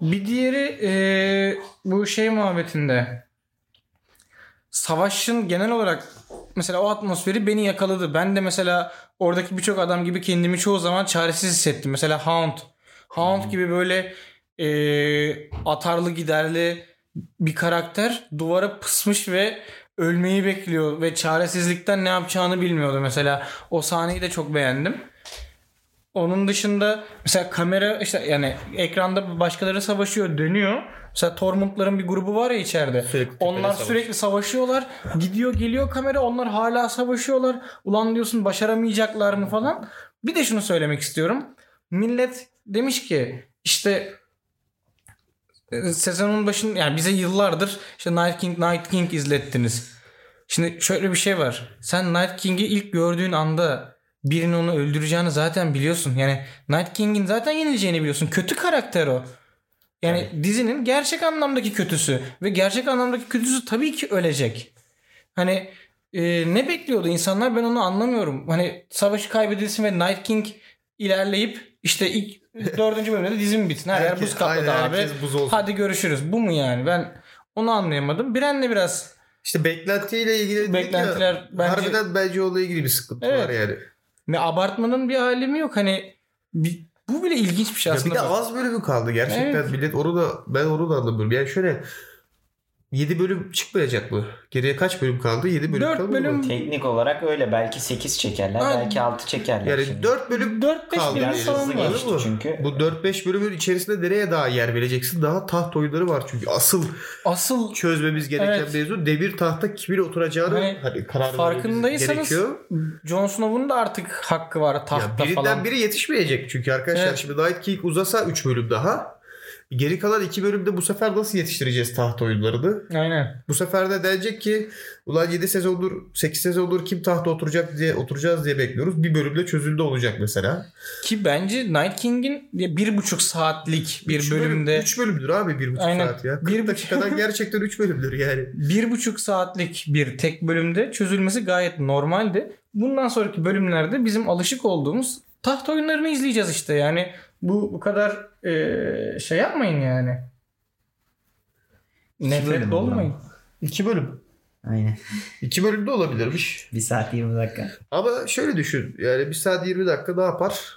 Bir diğeri e, bu şey muhabbetinde savaşın genel olarak mesela o atmosferi beni yakaladı. Ben de mesela oradaki birçok adam gibi kendimi çoğu zaman çaresiz hissettim. Mesela Hound. Hound gibi böyle e, atarlı giderli bir karakter duvara pısmış ve ölmeyi bekliyor ve çaresizlikten ne yapacağını bilmiyordu mesela. O sahneyi de çok beğendim. Onun dışında mesela kamera işte yani ekranda başkaları savaşıyor dönüyor. Mesela Tormund'ların bir grubu var ya içeride. Sürekli onlar savaş. sürekli savaşıyorlar. Gidiyor geliyor kamera onlar hala savaşıyorlar. Ulan diyorsun başaramayacaklar mı falan. Bir de şunu söylemek istiyorum. Millet demiş ki işte e, sezonun başın yani bize yıllardır işte Night King Night King izlettiniz. Şimdi şöyle bir şey var. Sen Night King'i ilk gördüğün anda birinin onu öldüreceğini zaten biliyorsun. Yani Night King'in zaten yenileceğini biliyorsun. Kötü karakter o. Yani dizinin gerçek anlamdaki kötüsü ve gerçek anlamdaki kötüsü tabii ki ölecek. Hani e, ne bekliyordu insanlar ben onu anlamıyorum. Hani savaşı kaybedilsin ve Night King ilerleyip işte ilk dördüncü bölümde de dizim bitsin. Her yer buz kapladı aynen, abi. buz olsun. Hadi görüşürüz. Bu mu yani? Ben onu anlayamadım. Biren'le biraz İşte beklentiyle ilgili Beklentiler ya, bence- harbiden bence onunla ilgili bir sıkıntı Evet. var yani. ne abartmanın bir alemi yok. Hani bir- bu bile ilginç bir şey Ya bir aslında. de bak. az bölümü kaldı gerçekten Evet. millet onu da ben onu da anlamıyorum. Yani şöyle 7 bölüm çıkmayacak mı? Geriye kaç bölüm kaldı? 7 bölüm Dört kaldı bölüm- mı? Teknik olarak öyle. Belki 8 çekerler. Ha, belki 6 çekerler. Yani şimdi. 4 bölüm 4-5 kaldı. bölüm yani. falan hızlı geçti Bu- çünkü. Bu 4-5 bölümün içerisinde nereye daha yer vereceksin? Daha taht oyunları var çünkü asıl Asıl çözmemiz gereken Evet. mevzu demir tahta kimin oturacağını Hani hani, karar vermemiz farkındaysanız gerekiyor. Jon Snow'un da artık hakkı var Ya tahtta birinden falan. biri yetişmeyecek çünkü arkadaşlar Evet. şimdi Night King uzasa 3 bölüm daha. Geri kalan 2 bölümde bu sefer nasıl yetiştireceğiz taht oyunlarını? Aynen. Bu sefer de denecek ki ulan 7 sezondur 8 sezondur kim tahta oturacak diye oturacağız diye bekliyoruz. Bir bölümde çözüldü olacak mesela. Ki bence Night King'in bir buçuk saatlik bir Üç bölümde Bölüm, 3 bölümdür abi 1,5 Aynen. saat ya. 40 Bir buçuk- dakikadan gerçekten 3 bölümdür yani. bir buçuk saatlik bir tek bölümde çözülmesi gayet normaldi. Bundan sonraki bölümlerde bizim alışık olduğumuz taht oyunlarını izleyeceğiz işte. Yani bu bu kadar eee, şey yapmayın yani. bölüm Nefret olmayın. 2 bölüm. Aynen. 2 bölümde olabilirmiş. 1 saat 20 dakika. Ama şöyle düşün. Yani 1 saat 20 dakika ne yapar?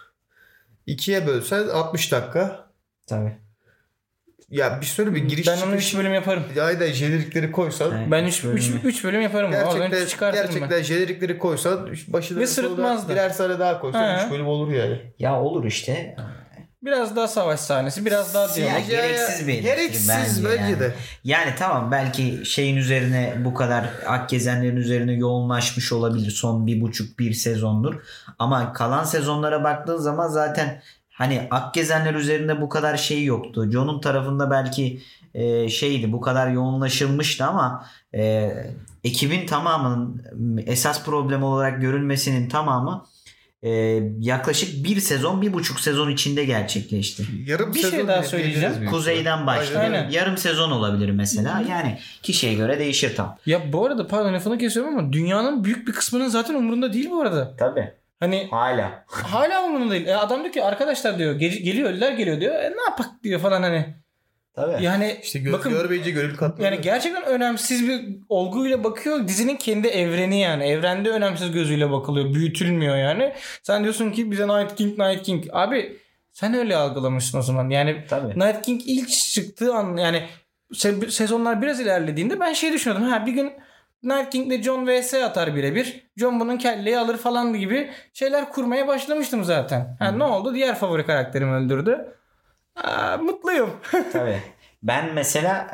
2'ye bölsen 60 dakika. Tabii. Ya bir söyle bir giriş ben onu çıkış. 3 bölüm yaparım. Aynen jenerikleri koysan. Aynen. Ben 3 bölümü. 3 3 bölüm yaparım. Gerçekten, çıkartırım ben. gerçekten jenerikleri koysan başına Ve sırıtmaz da. birer tane daha koysan He. 3 bölüm olur yani. Ya olur işte. Biraz daha savaş sahnesi, biraz daha diyalog. Ya gereksiz bir eleştiri Gereksiz bence bence, yani. de. Yani tamam belki şeyin üzerine bu kadar Akgezenlerin üzerine yoğunlaşmış olabilir son bir buçuk bir sezondur. Ama kalan sezonlara baktığın zaman zaten hani Akgezenler üzerinde bu kadar şey yoktu. John'un tarafında belki e, şeydi bu kadar yoğunlaşılmıştı ama e, ekibin tamamının esas problem olarak görülmesinin tamamı e, yaklaşık bir sezon bir buçuk sezon içinde gerçekleşti. Yarım Bir şey sezon daha bile söyleyeceğim. Kuzeyden başlıyor. Aynen. Yarım sezon olabilir mesela. Yani kişiye göre değişir tam. Ya bu arada pardon lafını kesiyorum ama dünyanın büyük bir kısmının zaten umurunda değil bu arada. Tabii. Hani Hala. hala umurunda değil. E adam diyor ki arkadaşlar diyor ge- geliyor ölüler geliyor diyor. E ne yapak diyor falan hani. Tabii. Yani İşte göz bakın görmeyince gönül katlanıyor. yani gerçekten önemsiz bir olguyla bakıyor. Dizinin kendi evreni yani. Evrende önemsiz gözüyle bakılıyor. Büyütülmüyor yani. Sen diyorsun ki bize Night King Night King. Abi sen öyle algılamışsın o zaman. Yani Tabii. Night King ilk çıktığı an yani se- sezonlar biraz ilerlediğinde ben şey düşünüyordum. Ha bir gün Night King'le John vs atar birebir. John bunun kelleyi alır falan gibi şeyler kurmaya başlamıştım zaten. Ha ne oldu? Diğer favori karakterimi öldürdü. Aa, mutluyum. Tabii. Ben mesela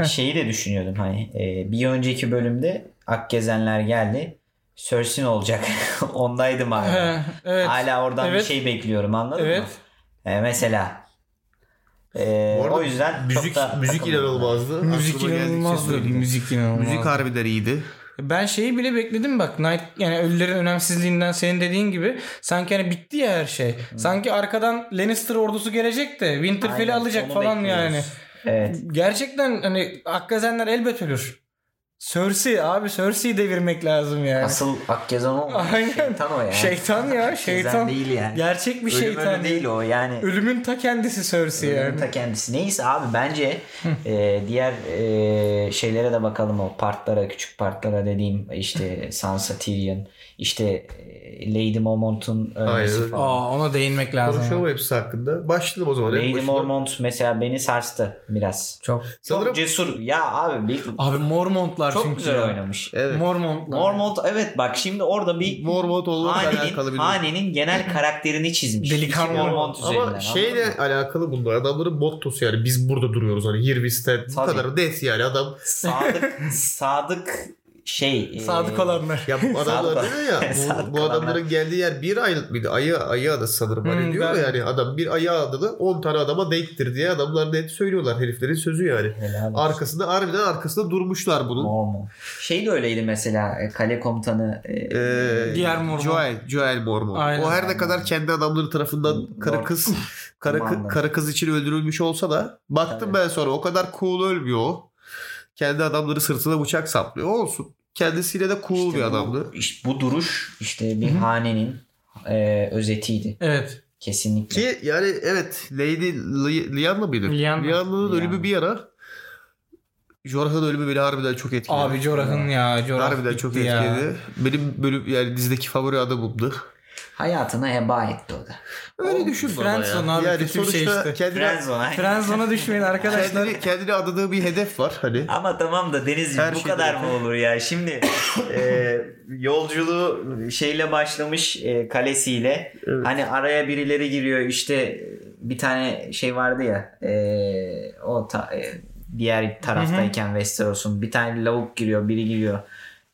e, şeyi de düşünüyordum hani e, bir önceki bölümde Akgezenler geldi. Cersei ne olacak? Ondaydım abi. evet. Hala oradan Evet. bir şey bekliyorum anladın Evet. mı? E, mesela. E, Bu arada o yüzden müzik çok da müzik inanılmazdı. Müzik inanılmazdı. Müzik inanılmazdı. Müzik harbiden iyiydi. Ben şeyi bile bekledim bak. Night yani ölülerin önemsizliğinden senin dediğin gibi sanki hani bitti ya her şey. Sanki arkadan Lannister ordusu gelecek de Winterfell'i alacak falan bekliyoruz. yani. Evet. Gerçekten hani Akkazenler elbet ölür. Cersei abi Cersei'yi devirmek lazım yani. Asıl Akgezen o. Aynen. Şeytan o yani. Şeytan ya şeytan. değil yani. Gerçek bir Ölüm şeytan. değil o yani. Ölümün ta kendisi Cersei Ölümün yani. ta kendisi. Neyse abi bence e, diğer e, şeylere de bakalım o partlara küçük partlara dediğim işte Sansa Tyrion işte e, Lady Mormont'un ölmesi falan. Aa ona değinmek lazım. Konuşalım hepsi hakkında. Başlayalım o zaman. Lady. Mormont mesela beni sarstı biraz. Çok. Sanırım Çok cesur. Ya abi bir, Abi Mormontlar çok çünkü güzel ya. oynamış. evet. Mormontlar. Mormont evet bak şimdi orada bir Mormont olmakla alakalı bir hanenin genel karakterini çizmiş. Delikanlı Mormont üzerinden. Ama şeyle alakalı bunlar. Adamların mottosu yani biz burada duruyoruz hani stand. Bu kadar net yani adam. sadık sadık şey Sadık e, olanlar. Ya bu adamlar diyor ya bu, bu adamların geldiği yer bir aylık mıydı? Ayı, ayı adası sanırım. Hani Hmm, diyor ben- ya yani adam bir ayı adalı 10 tane adama denktir diye adamlar net söylüyorlar. Heriflerin sözü yani. Helal olsun. Arkasında harbiden arkasında durmuşlar bunun. Mormon. Şey de öyleydi mesela e, kale komutanı e, Ee, Diğer Mormon. Joel, Joel Mormon. Aynen. O her ne kadar kendi adamları tarafından karı Lord kız karı, Commander. karı kız için öldürülmüş olsa da baktım Tabii. ben sonra o kadar cool ölmüyor o. Kendi adamları sırtına bıçak saplıyor. Olsun. Kendisiyle de cool işte bir bu- adamdı. işte bu duruş işte bir hanenin e, özetiydi. Evet. Kesinlikle. Ki yani evet Lady Li- Lyanna mıydı? Lyanna. Lyanna'nın ölümü bir yana Jorah'ın ölümü beni harbiden çok etkiledi. Abi Jorah'ın ya. Jorah harbiden çok ya. etkiledi. Benim bölüm yani dizideki favori adamımdı. Hayatına heba etti o da. Öyle düşünme ama Friendzone ya. abi, yani kötü bir şey işte. kendine. Friendzone'a düşmeyin arkadaşlar. kendini, kendine adadığı bir hedef var hani. Ama tamam da Denizciğim Her bu kadar mı olur ya? Şimdi e, yolculuğu şeyle başlamış e, kalesiyle. Evet. Hani araya birileri giriyor işte bir tane şey vardı ya e, o ta- e, diğer taraftayken Westeros'un bir tane lavuk giriyor biri giriyor.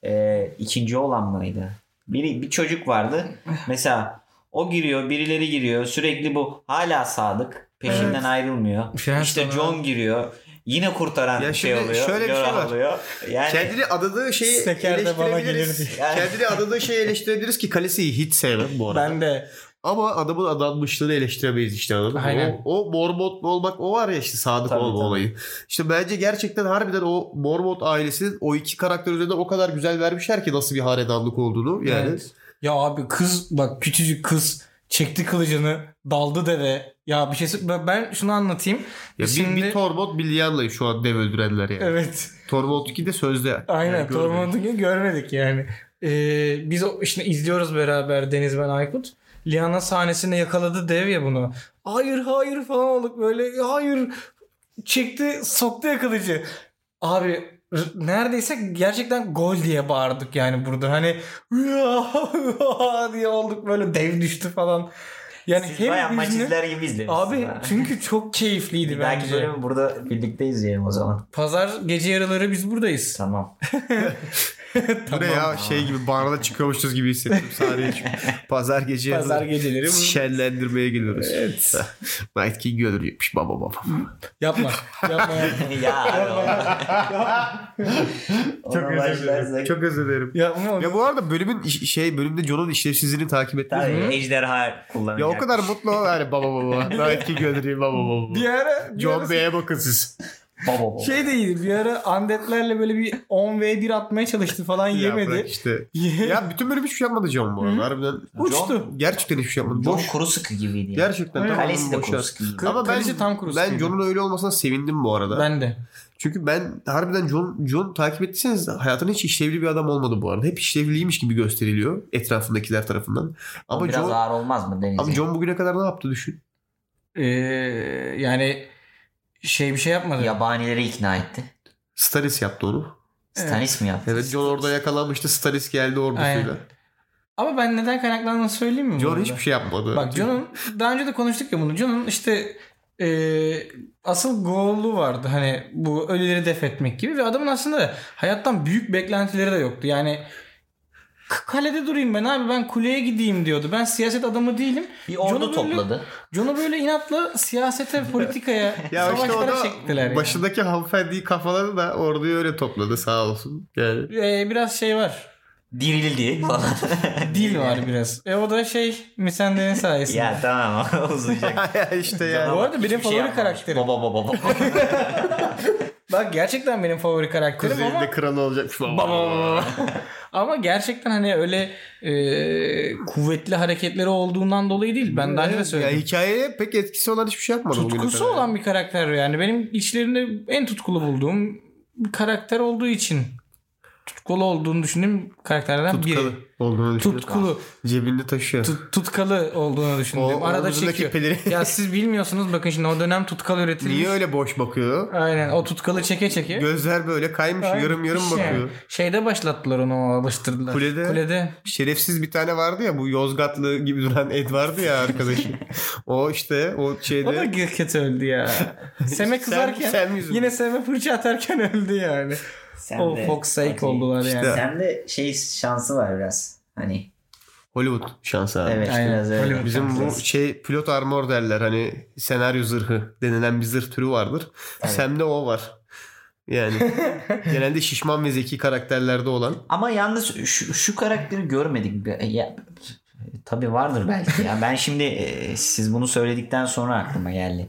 E, ikinci olan mıydı? Biri, bir çocuk vardı. Mesela o giriyor birileri giriyor sürekli bu hala sadık peşinden Evet. ayrılmıyor. Friendzone işte abi. John giriyor. Yine kurtaran Ya şey oluyor. şöyle bir şey var. oluyor. Yani Kendini adadığı şeyi Seker de bana eleştirebiliriz. gelirdi. Yani- Kendini adadığı şeyi eleştirebiliriz ki Kalesi'yi hiç sevmem bu arada. Ben de. Ama adamın adanmışlığını eleştiremeyiz işte anladın mı? Aynen. O, o Mormont olmak o var ya işte sadık Tabii, olma tabii. olayı. İşte bence gerçekten harbiden o Mormont ailesinin o iki karakter üzerinden o kadar güzel vermişler ki nasıl bir hanedanlık olduğunu. Yani Evet. Ya abi kız bak küçücük kız çekti kılıcını daldı deve. Ya bir şey ben şunu anlatayım. ya bir, Şimdi- bir Tormont bir Lyanna şu an dev öldürenler yani. Evet. Tormont 2 de sözde. Aynen. Yani görmedik. Tormont'u görmedik yani. Ee, biz işte izliyoruz beraber Deniz ben Aykut. Liana sahnesinde yakaladı dev ya bunu. Hayır hayır falan olduk böyle. Hayır. Çekti soktu ya kılıcı. Abi neredeyse gerçekten gol diye bağırdık yani burada. Hani diye olduk böyle dev düştü falan. Yani siz hem bayağı maç izler gibi izlemişsiniz. Abi ha. çünkü çok keyifliydi dahaki bence. bölümü burada birlikte izleyelim o zaman. Pazar gece yarıları biz buradayız. Tamam. Bu ne ya şey gibi barda çıkıyormuşuz gibi hissettim sahneye çünkü. Pazar gece Pazar geceleri şenlendirmeye geliyoruz. Evet. Night King öldürüyormuş baba baba. Yapma. Yapma yapma. ya. Çok özür dilerim. Çok özür dilerim. Yapma. Ya bu arada bölümün şey bölümde John'un işlevsizliğini takip ettiniz Tabii mi? ejderha kullanacak. Ya o kadar mutlu ol yani baba baba. Night King öldürüyor baba baba. Bir ara, John Bey'e bakın siz. Baba baba. şey de iyiydi. Bir ara Undead'lerle böyle bir 10v1 atmaya çalıştı falan Ya yemedi. işte. Ye- Ya bütün bölüm hiçbir şey yapmadı John bu arada. Harbiden Uçtu. gerçekten hiçbir şey yapmadı. John Boş. kuru sıkı gibiydi. ya. Gerçekten tamamen Kalesi de kuru sıkı Ama ben, tam kurusu ben. John'un öyle olmasına sevindim bu arada. Ben de. Çünkü ben harbiden John, John takip ettiyseniz hayatında hiç işlevli bir adam olmadı bu arada. Hep işlevliymiş gibi gösteriliyor etrafındakiler tarafından. Ama Biraz John, ağır olmaz mı Deniz'e? ama John bugüne kadar ne yaptı düşün. Ee, yani şey bir şey yapmadı. Yabanileri ikna etti. Stanis yaptı onu. Stanis mi yaptı? Evet John orada yakalanmıştı. Stanis geldi ordusuyla. Aynen. Ama ben neden kaynaklandığını söyleyeyim mi? John arada? hiçbir şey yapmadı. Bak John'un daha önce de konuştuk ya bunu. John'un işte e, asıl goal'u vardı. Hani bu ölüleri def etmek gibi ve adamın aslında hayattan büyük beklentileri de yoktu. Yani "K- kalede durayım ben abi ben kuleye gideyim diyordu. Ben siyaset adamı değilim. Bir ordu John'u topladı. John'u böyle inatla siyasete, politikaya, Ya işte savaşlara da çektiler. yani. başındaki hanımefendiyi kafaladı da orduyu öyle topladı sağ olsun. Yani. E, biraz şey var. Dirildi falan. Dil var biraz. E o da şey Misende'nin sayesinde. ya tamam uzayacak. ya işte yani. Bu arada benim şey favori yapmamış. karakterim. Baba baba baba. Bak gerçekten benim favori karakterim ama Kuzeyinde kralı olacak. Baba. Ama gerçekten hani öyle e, kuvvetli hareketleri olduğundan dolayı değil. Ben daha önce de Ya söyledim. hikayeye pek etkisi olan hiçbir şey yapmadı. Tutkusu olan bir karakter yani. Benim içlerinde en tutkulu bulduğum bir karakter olduğu için tutkulu olduğunu düşündüğüm karakterlerden Tutkalı biri. olduğunu. Tutkulu. Cebinde taşıyor. Tut- tutkalı olduğunu düşündüğüm. O- Arada çekiyor. peleri- ya siz bilmiyorsunuz bakın şimdi o dönem tutkal üretilmiş. Niye öyle boş bakıyor? Aynen o tutkalı çeke çeke. Gözler böyle kaymış Aynen, yarım yarım şey. bakıyor. Şeyde başlattılar onu alıştırdılar. Kulede. Kulede. Şerefsiz bir tane vardı ya bu Yozgatlı gibi duran Ed vardı ya arkadaşı. o işte o şeyde. O da kötü öldü ya. Seme kızarken Sam yüzünden. yine Seme fırça atarken öldü yani. Sen o de- Fox Sake oldular yani. İşte- Sen de şey şansı var biraz. Hani Hollywood şansı abi. evet Aynen. biraz öyle. Hollywood Bizim bu şey pilot armor derler hani senaryo zırhı denilen bir zırh türü vardır. Evet. Sam'de o var. Yani genelde şişman ve zeki karakterlerde olan. Ama yalnız şu, şu karakteri görmedik. Ya, tabii vardır belki ya. Ben şimdi e, siz bunu söyledikten sonra aklıma geldi.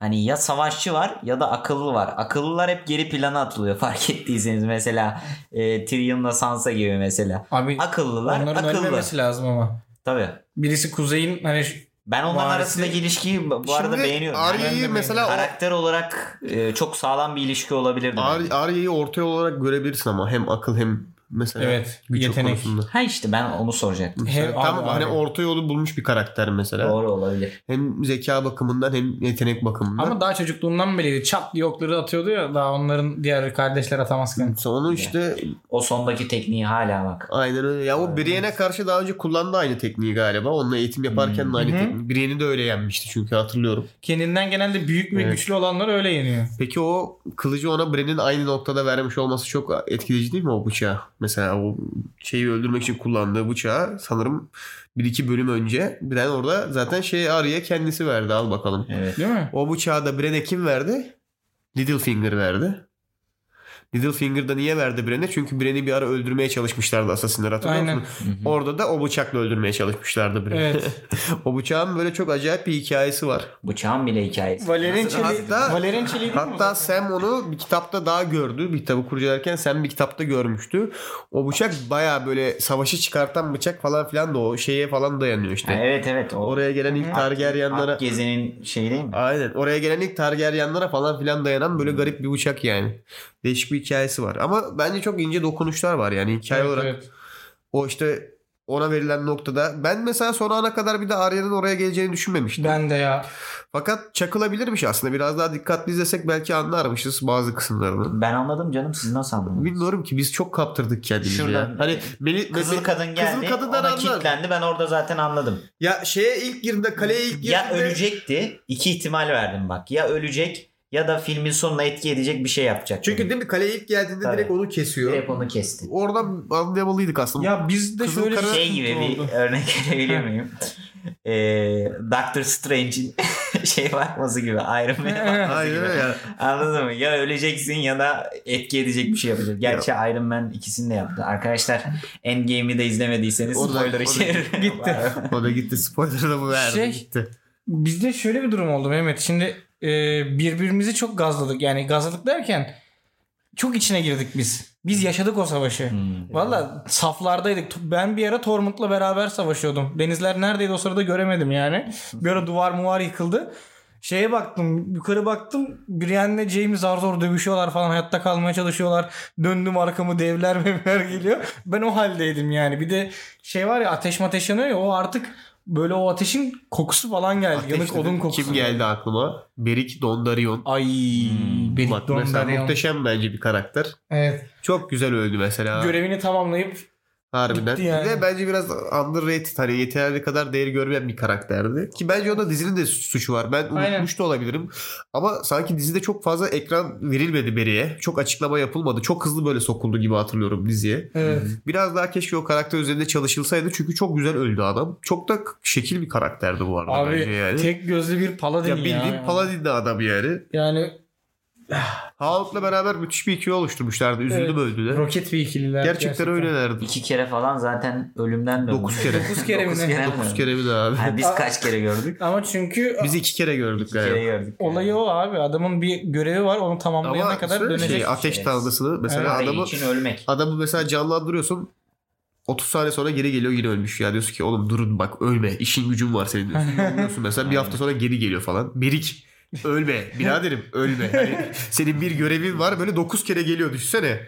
Hani ya savaşçı var ya da akıllı var. Akıllılar hep geri plana atılıyor fark ettiyseniz mesela e, Tyrion'la Sansa gibi mesela. Abi Akıllılar onların akıllı. ölmemesi lazım ama. Tabii. Birisi kuzeyin hani Ben onların Varisi- arasındaki ilişkiyi bu arada Şimdi beğeniyorum. Ben de Arya'yı mesela o, Karakter olarak e, çok sağlam bir ilişki olabilirdi. Ar-. Arya'yı ortaya olarak görebilirsin ama hem akıl hem mesela Evet, güç yetenek. konusunda. Ha işte ben onu soracaktım. Hem- tamam abi, hani abi. orta yolu bulmuş bir karakter mesela. Doğru olabilir. Hem zeka bakımından hem yetenek bakımından. ama daha çocukluğundan belliydi. Çat diye okları atıyordu ya daha onların diğer kardeşler atamazken. Sonra işte O sondaki tekniği hala bak. aynen öyle. Ya o Brienne'e karşı daha önce kullandı aynı tekniği galiba. Onunla eğitim yaparken de aynı tekniği. Brienne'i de öyle yenmişti çünkü hatırlıyorum. Kendinden genelde büyük ve Evet. güçlü olanlar öyle yeniyor. Peki o kılıcı ona Brienne'in aynı noktada vermiş olması çok etkileyici değil mi o bıçağı? Mesela o şeyi öldürmek için kullandığı bıçağı sanırım bir iki bölüm önce Brienne orada zaten şey Arya'ya kendisi verdi al bakalım. Evet. Değil mi? O bıçağı da Brienne'e kim verdi? Littlefinger verdi. Littlefinger da niye verdi Brienne'e? Çünkü Brienne'i bir ara öldürmeye çalışmışlardı Assassin'ler hatırlıyor Aynen. musun? Orada da o bıçakla öldürmeye çalışmışlardı Brienne'i. Evet. o bıçağın böyle çok acayip bir hikayesi var. Bıçağın bile hikayesi. Valerian Hatta-. Valerian Çelik değil mi? Hatta Sam onu bir kitapta daha gördü. Bir kitabı kurcalarken Sam bir kitapta görmüştü. O bıçak baya böyle savaşı çıkartan bıçak falan filan da o şeye falan dayanıyor işte. Ha, evet evet. O Oraya gelen ilk Targaryenlara Akgezen'in şeyi değil mi? Aynen. Oraya gelen ilk Targaryenlara falan filan dayanan böyle garip bir bıçak yani. Değişik bir hikayesi var. Ama bence çok ince dokunuşlar var yani hikaye Evet, olarak. evet. O işte ona verilen noktada. Ben mesela son ana kadar bir de Arya'nın oraya geleceğini düşünmemiştim. Ben de ya. Fakat çakılabilirmiş aslında. Biraz daha dikkatli izlesek belki anlarmışız bazı kısımlarını. Ben anladım canım siz nasıl anladınız? Bilmiyorum ki biz çok kaptırdık kendimizi Şurada ya. Hani Meli, Kızıl Meli- kadın geldi. Kızıl kadından ona anlar. kilitlendi. Ben orada zaten anladım. Ya şeye ilk girdiğinde kaleye ilk girdiğinde. Ya ölecekti. iki ihtimal verdim bak. Ya ölecek ya da filmin sonuna etki edecek bir şey yapacak. Çünkü değil mi kaleye ilk geldiğinde Tabii. direkt onu kesiyor. direkt onu kesti. Oradan anlayamalıydık aslında. Ya bizde Kızıl şöyle Kara- Şey gibi bir örnek verebilir miyim? Ee, Doctor Strange'in şey bakması gibi Iron Man'e bakması gibi. ya. Anladın mı? Ya öleceksin ya da etki edecek bir şey yapacak. Gerçi Iron Man ikisini de yaptı. Arkadaşlar Endgame'i de izlemediyseniz O da- spoiler gitti. O da gitti. Spoiler'ı da bu verdi. Şey- Gitti. Bizde şöyle bir durum oldu Mehmet. Şimdi e, birbirimizi çok gazladık. Yani gazladık derken çok içine girdik biz. Biz yaşadık o savaşı. Hmm. Valla saflardaydık. Ben bir ara Tormund'la beraber savaşıyordum. Denizler neredeydi o sırada göremedim yani. Bir ara duvar muvar yıkıldı. Şeye baktım yukarı baktım Brienne'le James zar zor dövüşüyorlar falan hayatta kalmaya çalışıyorlar. Döndüm arkamı devler mevler geliyor. Ben o haldeydim yani. Bir de şey var ya ateş mateş yanıyor ya o artık böyle o ateşin kokusu falan geldi. Yanık Ateşli odun kokusu. Kim geldi aklıma? Berik Dondarrion. Ay Hmm. Berik Bak mesela Dondarrion. muhteşem bence bir karakter. Evet. Çok güzel öldü mesela. Görevini tamamlayıp Harbiden. Gitti yani. Ve bence biraz underrated. Hani yeterli kadar değeri görmeyen bir karakterdi. Ki bence onda dizinin de suçu var. Ben Aynen. unutmuş da olabilirim. Ama sanki dizide çok fazla ekran verilmedi Beri'ye. Çok açıklama yapılmadı. Çok hızlı böyle sokuldu gibi hatırlıyorum diziye. Evet. Biraz daha keşke o karakter üzerinde çalışılsaydı. Çünkü çok güzel öldü adam. Çok da şekil bir karakterdi bu arada Abi bence yani. tek gözlü bir paladin ya ya. bildiğin paladin adam yani. Yani Hawk'la beraber müthiş bir ikili oluşturmuşlardı. Üzüldüm Evet. öldüler. roket bir ikililer. Gerçekten, öylelerdi. İki kere falan zaten ölümden döndü. Dokuz kere. Dokuz kere mi Dokuz kere mi? Dokuz kere bir daha abi. Ha, biz kaç kere gördük? Ama çünkü Biz iki kere gördük İki kere galiba. gördük. olayı o abi. Adamın bir görevi var. Onu tamamlayana Ama kadar şöyle dönecek. şey, ateş şey. tanrısını mesela Parayı adamı için ölmek. adamı mesela canlandırıyorsun 30 saniye sonra geri geliyor yine ölmüş. Ya diyorsun ki oğlum durun bak ölme işin gücün var senin diyorsun. Mesela bir hafta sonra geri geliyor falan. Berik ölme biraderim ölme. Hani senin bir görevin var böyle 9 kere geliyor düşünsene.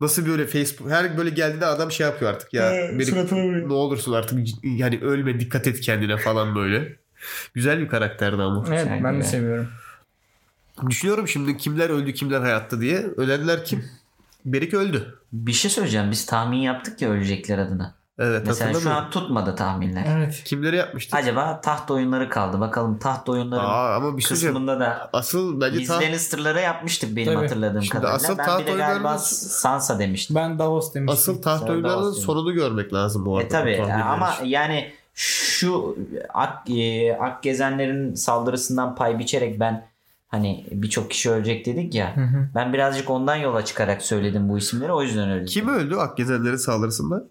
Nasıl böyle Facebook her böyle geldiğinde adam şey yapıyor artık ya. Ee, ne olursun artık yani ölme dikkat et kendine falan böyle. Güzel bir karakterdi ama. Evet Güzel ben de seviyorum. Düşünüyorum şimdi kimler öldü kimler hayatta diye. Ölenler kim? Berik öldü. Bir şey söyleyeceğim. Biz tahmin yaptık ya ölecekler adına. Evet Mesela şu an tutmadı tahminler. Evet. Kimleri yapmıştık? Acaba taht oyunları kaldı. Bakalım taht oyunları Aa, ama bir şey kısmında da Asıl bence biz taht, Lannister'lara yapmıştık benim Tabii. hatırladığım Şimdi kadarıyla. asıl ben taht bir de galiba oyunlarının- Sansa demiştim. Ben Davos demiştim. asıl taht Sonra oyunlarının sonunu görmek lazım bu arada. E tabi ama yani şu ak, e, ak gezenlerin saldırısından pay biçerek ben hani birçok kişi ölecek dedik ya. Hı hı. Ben birazcık ondan yola çıkarak söyledim bu isimleri o yüzden öldü. Kim öldü Akgezenlerin saldırısında?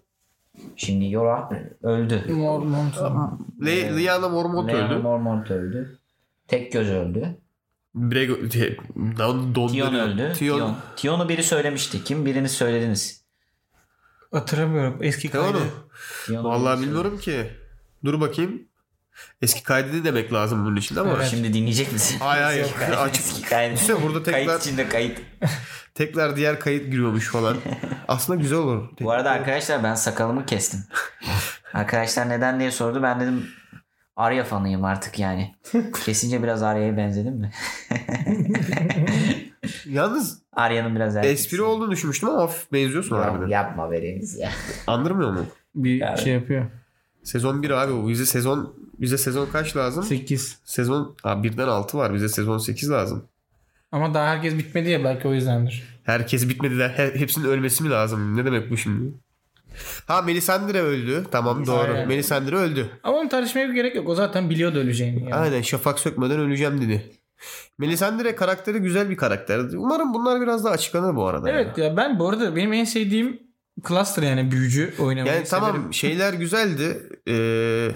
Şimdi Yora öldü. Mormont. Le- Lyanna Mormont Leon öldü. Mormont öldü. Tek göz öldü. Brego, Don, Don Tion öldü. Tion. Tion. Tion'u biri söylemişti. Kim? Birini söylediniz. Hatırlamıyorum. Eski kaydı. Tion'u Vallahi bilmiyorum ki. Dur bakayım. Eski kaydedi demek lazım bunun için ama. Evet. Şimdi dinleyecek misin? Hayır hayır. Açık. eski kayıt. İşte burada tekrar Kayıt içinde kayıt. tekrar diğer kayıt giriyormuş falan. Aslında güzel olur. Bu arada arkadaşlar ben sakalımı kestim. Arkadaşlar neden diye sordu. Ben dedim Arya fanıyım artık yani. Kesince biraz Arya'ya benzedim mi? Yalnız Arya'nın biraz erkeksi. espri olduğunu düşünmüştüm ama hafif benziyorsun Ya, harbiden. yapma vereniz ya. Andırmıyor mu? Bir Yani. şey yapıyor. Sezon 1 abi bu. Bize sezon bize sezon kaç lazım? 8. Sezon Aa, birden 6 var. Bize sezon 8 lazım. Ama daha herkes bitmedi ya belki o yüzdendir. Herkes bitmedi de he- hepsinin ölmesi mi lazım? Ne demek bu şimdi? Ha Melisandre öldü. Tamam doğru. Aynen. Melisandre öldü. Ama onu tartışmaya bir gerek yok. O zaten biliyordu öleceğini. Yani. Aynen şafak sökmeden öleceğim dedi. Melisandre karakteri güzel bir karakterdi. Umarım bunlar biraz daha açıklanır bu arada. Evet ya ben bu arada benim en sevdiğim cluster yani büyücü oynamayı Yani severim. tamam şeyler güzeldi. Ee,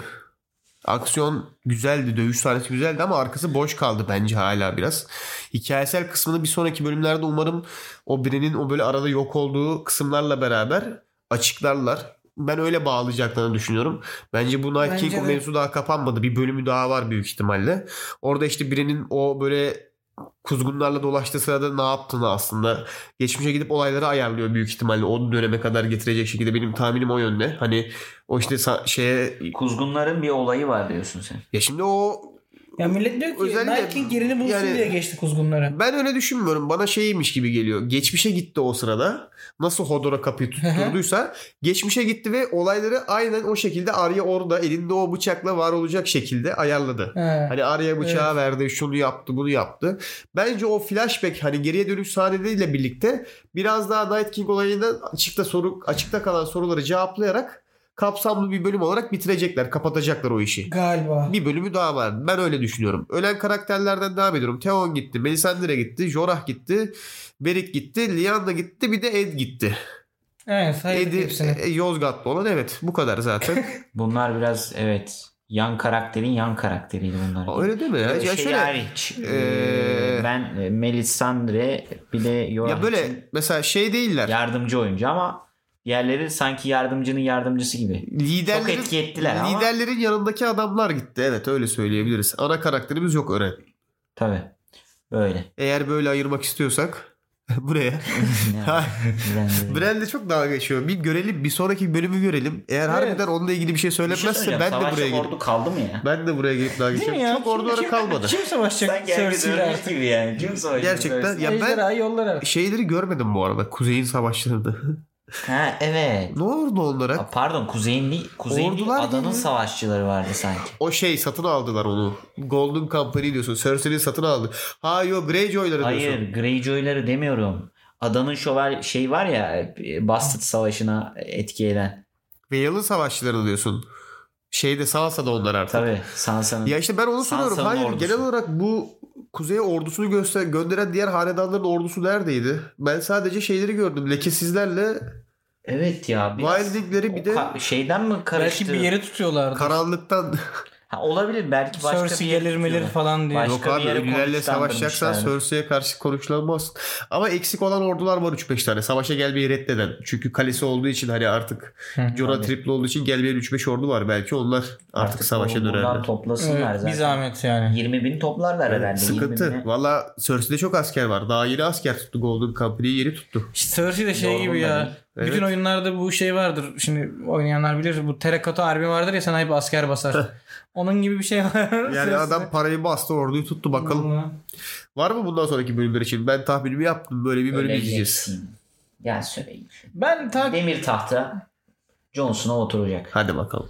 aksiyon güzeldi. Dövüş sahnesi güzeldi ama arkası boş kaldı bence hala biraz. Hikayesel kısmını bir sonraki bölümlerde umarım o birinin o böyle arada yok olduğu kısımlarla beraber açıklarlar. Ben öyle bağlayacaklarını düşünüyorum. Bence bu Night King de. mevzu daha kapanmadı. Bir bölümü daha var büyük ihtimalle. Orada işte birinin o böyle kuzgunlarla dolaştığı sırada ne yaptığını aslında geçmişe gidip olayları ayarlıyor büyük ihtimalle o döneme kadar getirecek şekilde benim tahminim o yönde. Hani o işte şeye Kuzgunların bir olayı var diyorsun sen. ya şimdi o Ya millet diyor ki Özellikle- King yerini bulsun yani- diye geçti kuzgunlara. ben öyle düşünmüyorum. Bana şeymiş gibi geliyor. Geçmişe gitti o sırada. Nasıl Hodor'a kapıyı tutturduysa geçmişe gitti ve olayları aynen o şekilde Arya orada elinde o bıçakla var olacak şekilde ayarladı. He. Hani Arya bıçağı verdi, şunu yaptı, bunu yaptı. Bence o flashback hani geriye dönüş sahneleriyle birlikte biraz daha Night King olayından açıkta soru açıkta kalan soruları cevaplayarak kapsamlı bir bölüm olarak bitirecekler, kapatacaklar o işi. Galiba. Bir bölümü daha var. Ben öyle düşünüyorum. Ölen karakterlerden devam ediyorum. Theon gitti, Melisandre gitti, Jorah gitti, Beric gitti, Lyanna gitti, bir de Ed gitti. Evet saydık Ed'i hepsini. e, Yozgatlı olan evet. Bu kadar zaten. Bunlar biraz evet yan karakterin yan karakteriydi bunlar. öyle değil mi ya? Ya şey şöyle hariç, Ee, ben e, Melisandre bir de Yoram ya için böyle mesela şey değiller. yardımcı oyuncu ama diğerleri sanki yardımcının yardımcısı gibi. liderlerin, Çok etki ettiler ama- liderlerin yanındaki adamlar gitti. Evet öyle söyleyebiliriz. Ana karakterimiz yok Ören. Tabii. Böyle. Eğer böyle ayırmak istiyorsak buraya. Brand'le çok dalga geçiyor. Bir görelim bir sonraki bölümü görelim. Eğer harbiden onunla ilgili bir şey Bir şey söylemezse söyleyeceğim. ben de buraya gelip ordu kaldı mı ya? ben de buraya gelip dalga geçiyorum. ya? Çok ordulara Kim- kalmadı. Kim savaşacak Sanki herkes ölmüş gibi yani. Kim savaşacak? Gerçekten ya ben şeyleri görmedim bu arada. Kuzeyin savaşlarını. Ha evet. Ne oldu onlara? Aa, Pardon kuzeyin değil Ordular adanın geliyor. savaşçıları vardı sanki. O şey satın aldılar onu. Golden Company diyorsun. Cersei'nin satın aldı. Ha yok Greyjoy'ları diyorsun. Hayır Greyjoy'ları demiyorum. Adanın şöval şey var ya e, Bastard Savaşı'na etki eden. Vale'ın savaşçılarını diyorsun. Şeyde Sansa'da onlar artık. Tabii Sansa'nın. Ya işte ben onu soruyorum. Hayır ordusu. genel olarak bu kuzeye ordusunu göster gönderen diğer hanedanların ordusu neredeydi? Ben sadece şeyleri gördüm. Lekesizlerle Evet ya. Wilding'leri bir de ka- şeyden mi karıştı? Belki bir yeri tutuyorlardı. karanlıktan Ha, olabilir belki başka Cersei bir yere gelir melir tutuyorlar. falan diye. Başka Yok abi ölülerle savaşacaksan Cersei'ye karşı konuşulamaz. Ama eksik olan ordular var 3-5 tane. Savaşa gelmeyi reddeden. Çünkü kalesi olduğu için hani artık Jorah tripli olduğu için gelmeyen 3-5 ordu var. Belki onlar artık, savaşa bu- Buradan dönerler. toplasınlar Evet, zaten. bir zahmet yani. 20 bin toplarlar herhalde. 20 Sıkıntı. Valla Cersei'de çok asker var. Daha yeni asker tuttu. Golden Company'yi yeni tuttu. İşte Cersei de şey Yorgun gibi ya. değil. Evet. Bütün oyunlarda bu şey vardır. Şimdi oynayanlar bilir. Bu Terracotta Army vardır ya sana hep asker basar. Onun gibi bir şey var. Yani adam parayı bastı orduyu tuttu bakalım. Var mı bundan sonraki bölümler için? Ben tahminimi yaptım. Böyle bir bölüm izleyeceğiz. Gel söyleyeyim. Ben ta Demir tahta Jon Snow oturacak. Hadi bakalım.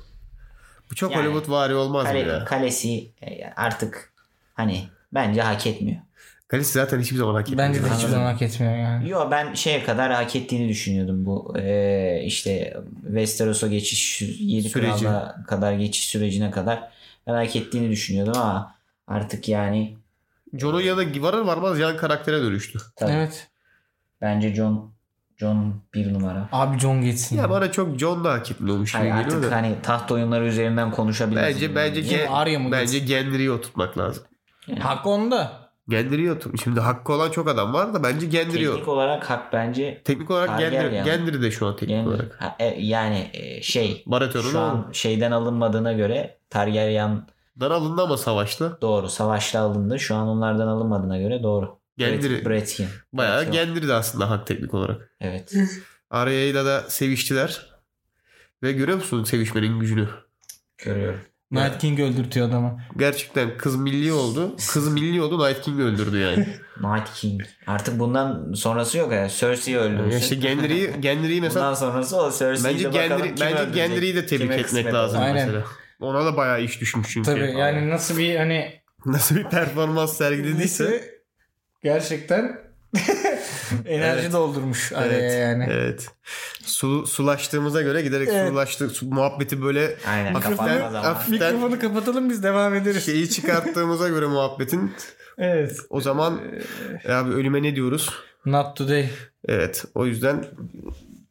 Bu çok Yani, Hollywood vari olmaz mı Kale, ya? kalesi e, artık hani bence hak etmiyor. Kalesi zaten hiçbir zaman hak etmiyor. bence de hiçbir zaman hak etmiyor yani. Yo ben şeye kadar hak ettiğini düşünüyordum bu e, işte Westeros'a geçiş 7 Süreci. kadar geçiş sürecine kadar ben hak ettiğini düşünüyordum ama artık yani Jon'un yanına varır varmaz yan karaktere dönüştü. tabii Evet. bence Jon Jon bir numara. Abi John geçsin. Ya bana çok John da hak etmiyormuş gibi Hayır, geliyor artık da. hani taht oyunları üzerinden konuşabiliriz. Bence bence Kim, Gen- Arya mı bence Gendry'yi oturtmak lazım. Hak onda. Gendry'yi otur. Şimdi hakkı olan çok adam var da bence Gendry'yi teknik olarak hak bence Teknik olarak Gendry, yani. Gendry de şu an teknik yani, olarak. ha, e, yani e, şey Baratheon'un şu an şeyden alınmadığına göre Targaryen Dan alındı ama savaşta. doğru savaşta alındı. Şu an onlardan alınmadığına göre doğru. Gendry. Bret- Bretkin. Bayağı Bretkin. Gendry de aslında hak teknik olarak. Evet. Arya'yla da seviştiler. Ve görüyor musun sevişmenin gücünü? Görüyorum. Night King öldürtüyor adamı. Gerçekten kız milli oldu. Kız milli oldu Night King öldürdü yani. Night King. Artık bundan sonrası yok ya. Cersei'yi öldürsün. İşte Gendry'yi Gendry'yi mesela Bundan sonrası o Cersei'yi bence de Gendry, bence Gendry'yi de tebrik kime etmek lazım. Aynen. mesela. Ona da bayağı iş düşmüş çünkü. Tabii yani nasıl bir hani Nasıl bir performans sergilediyse. Gerçekten enerji Evet. doldurmuş araya Evet, yani. evet. Su, sulaştığımıza göre giderek Evet. sulaştık. Su, muhabbeti böyle Aynen Hafiften- kapanmaz ama. hafif- Mikrofonu kapatalım biz devam ederiz. şeyi çıkarttığımıza göre muhabbetin Evet. o zaman e, abi ölüme ne diyoruz? Not today. Evet o yüzden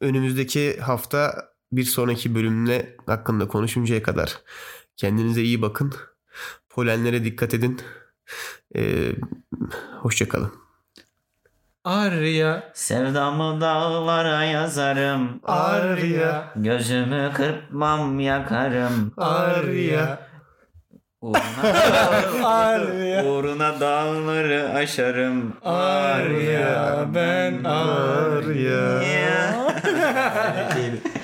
önümüzdeki hafta bir sonraki bölümle hakkında konuşuncaya kadar kendinize iyi bakın. Polenlere dikkat edin. Ee, hoşçakalın. Arya. Sevdamı dağlara yazarım. Arya. Gözümü kırpmam yakarım. Arya. Uğruna, Arya. uğruna dağları aşarım. Arya ben Arya.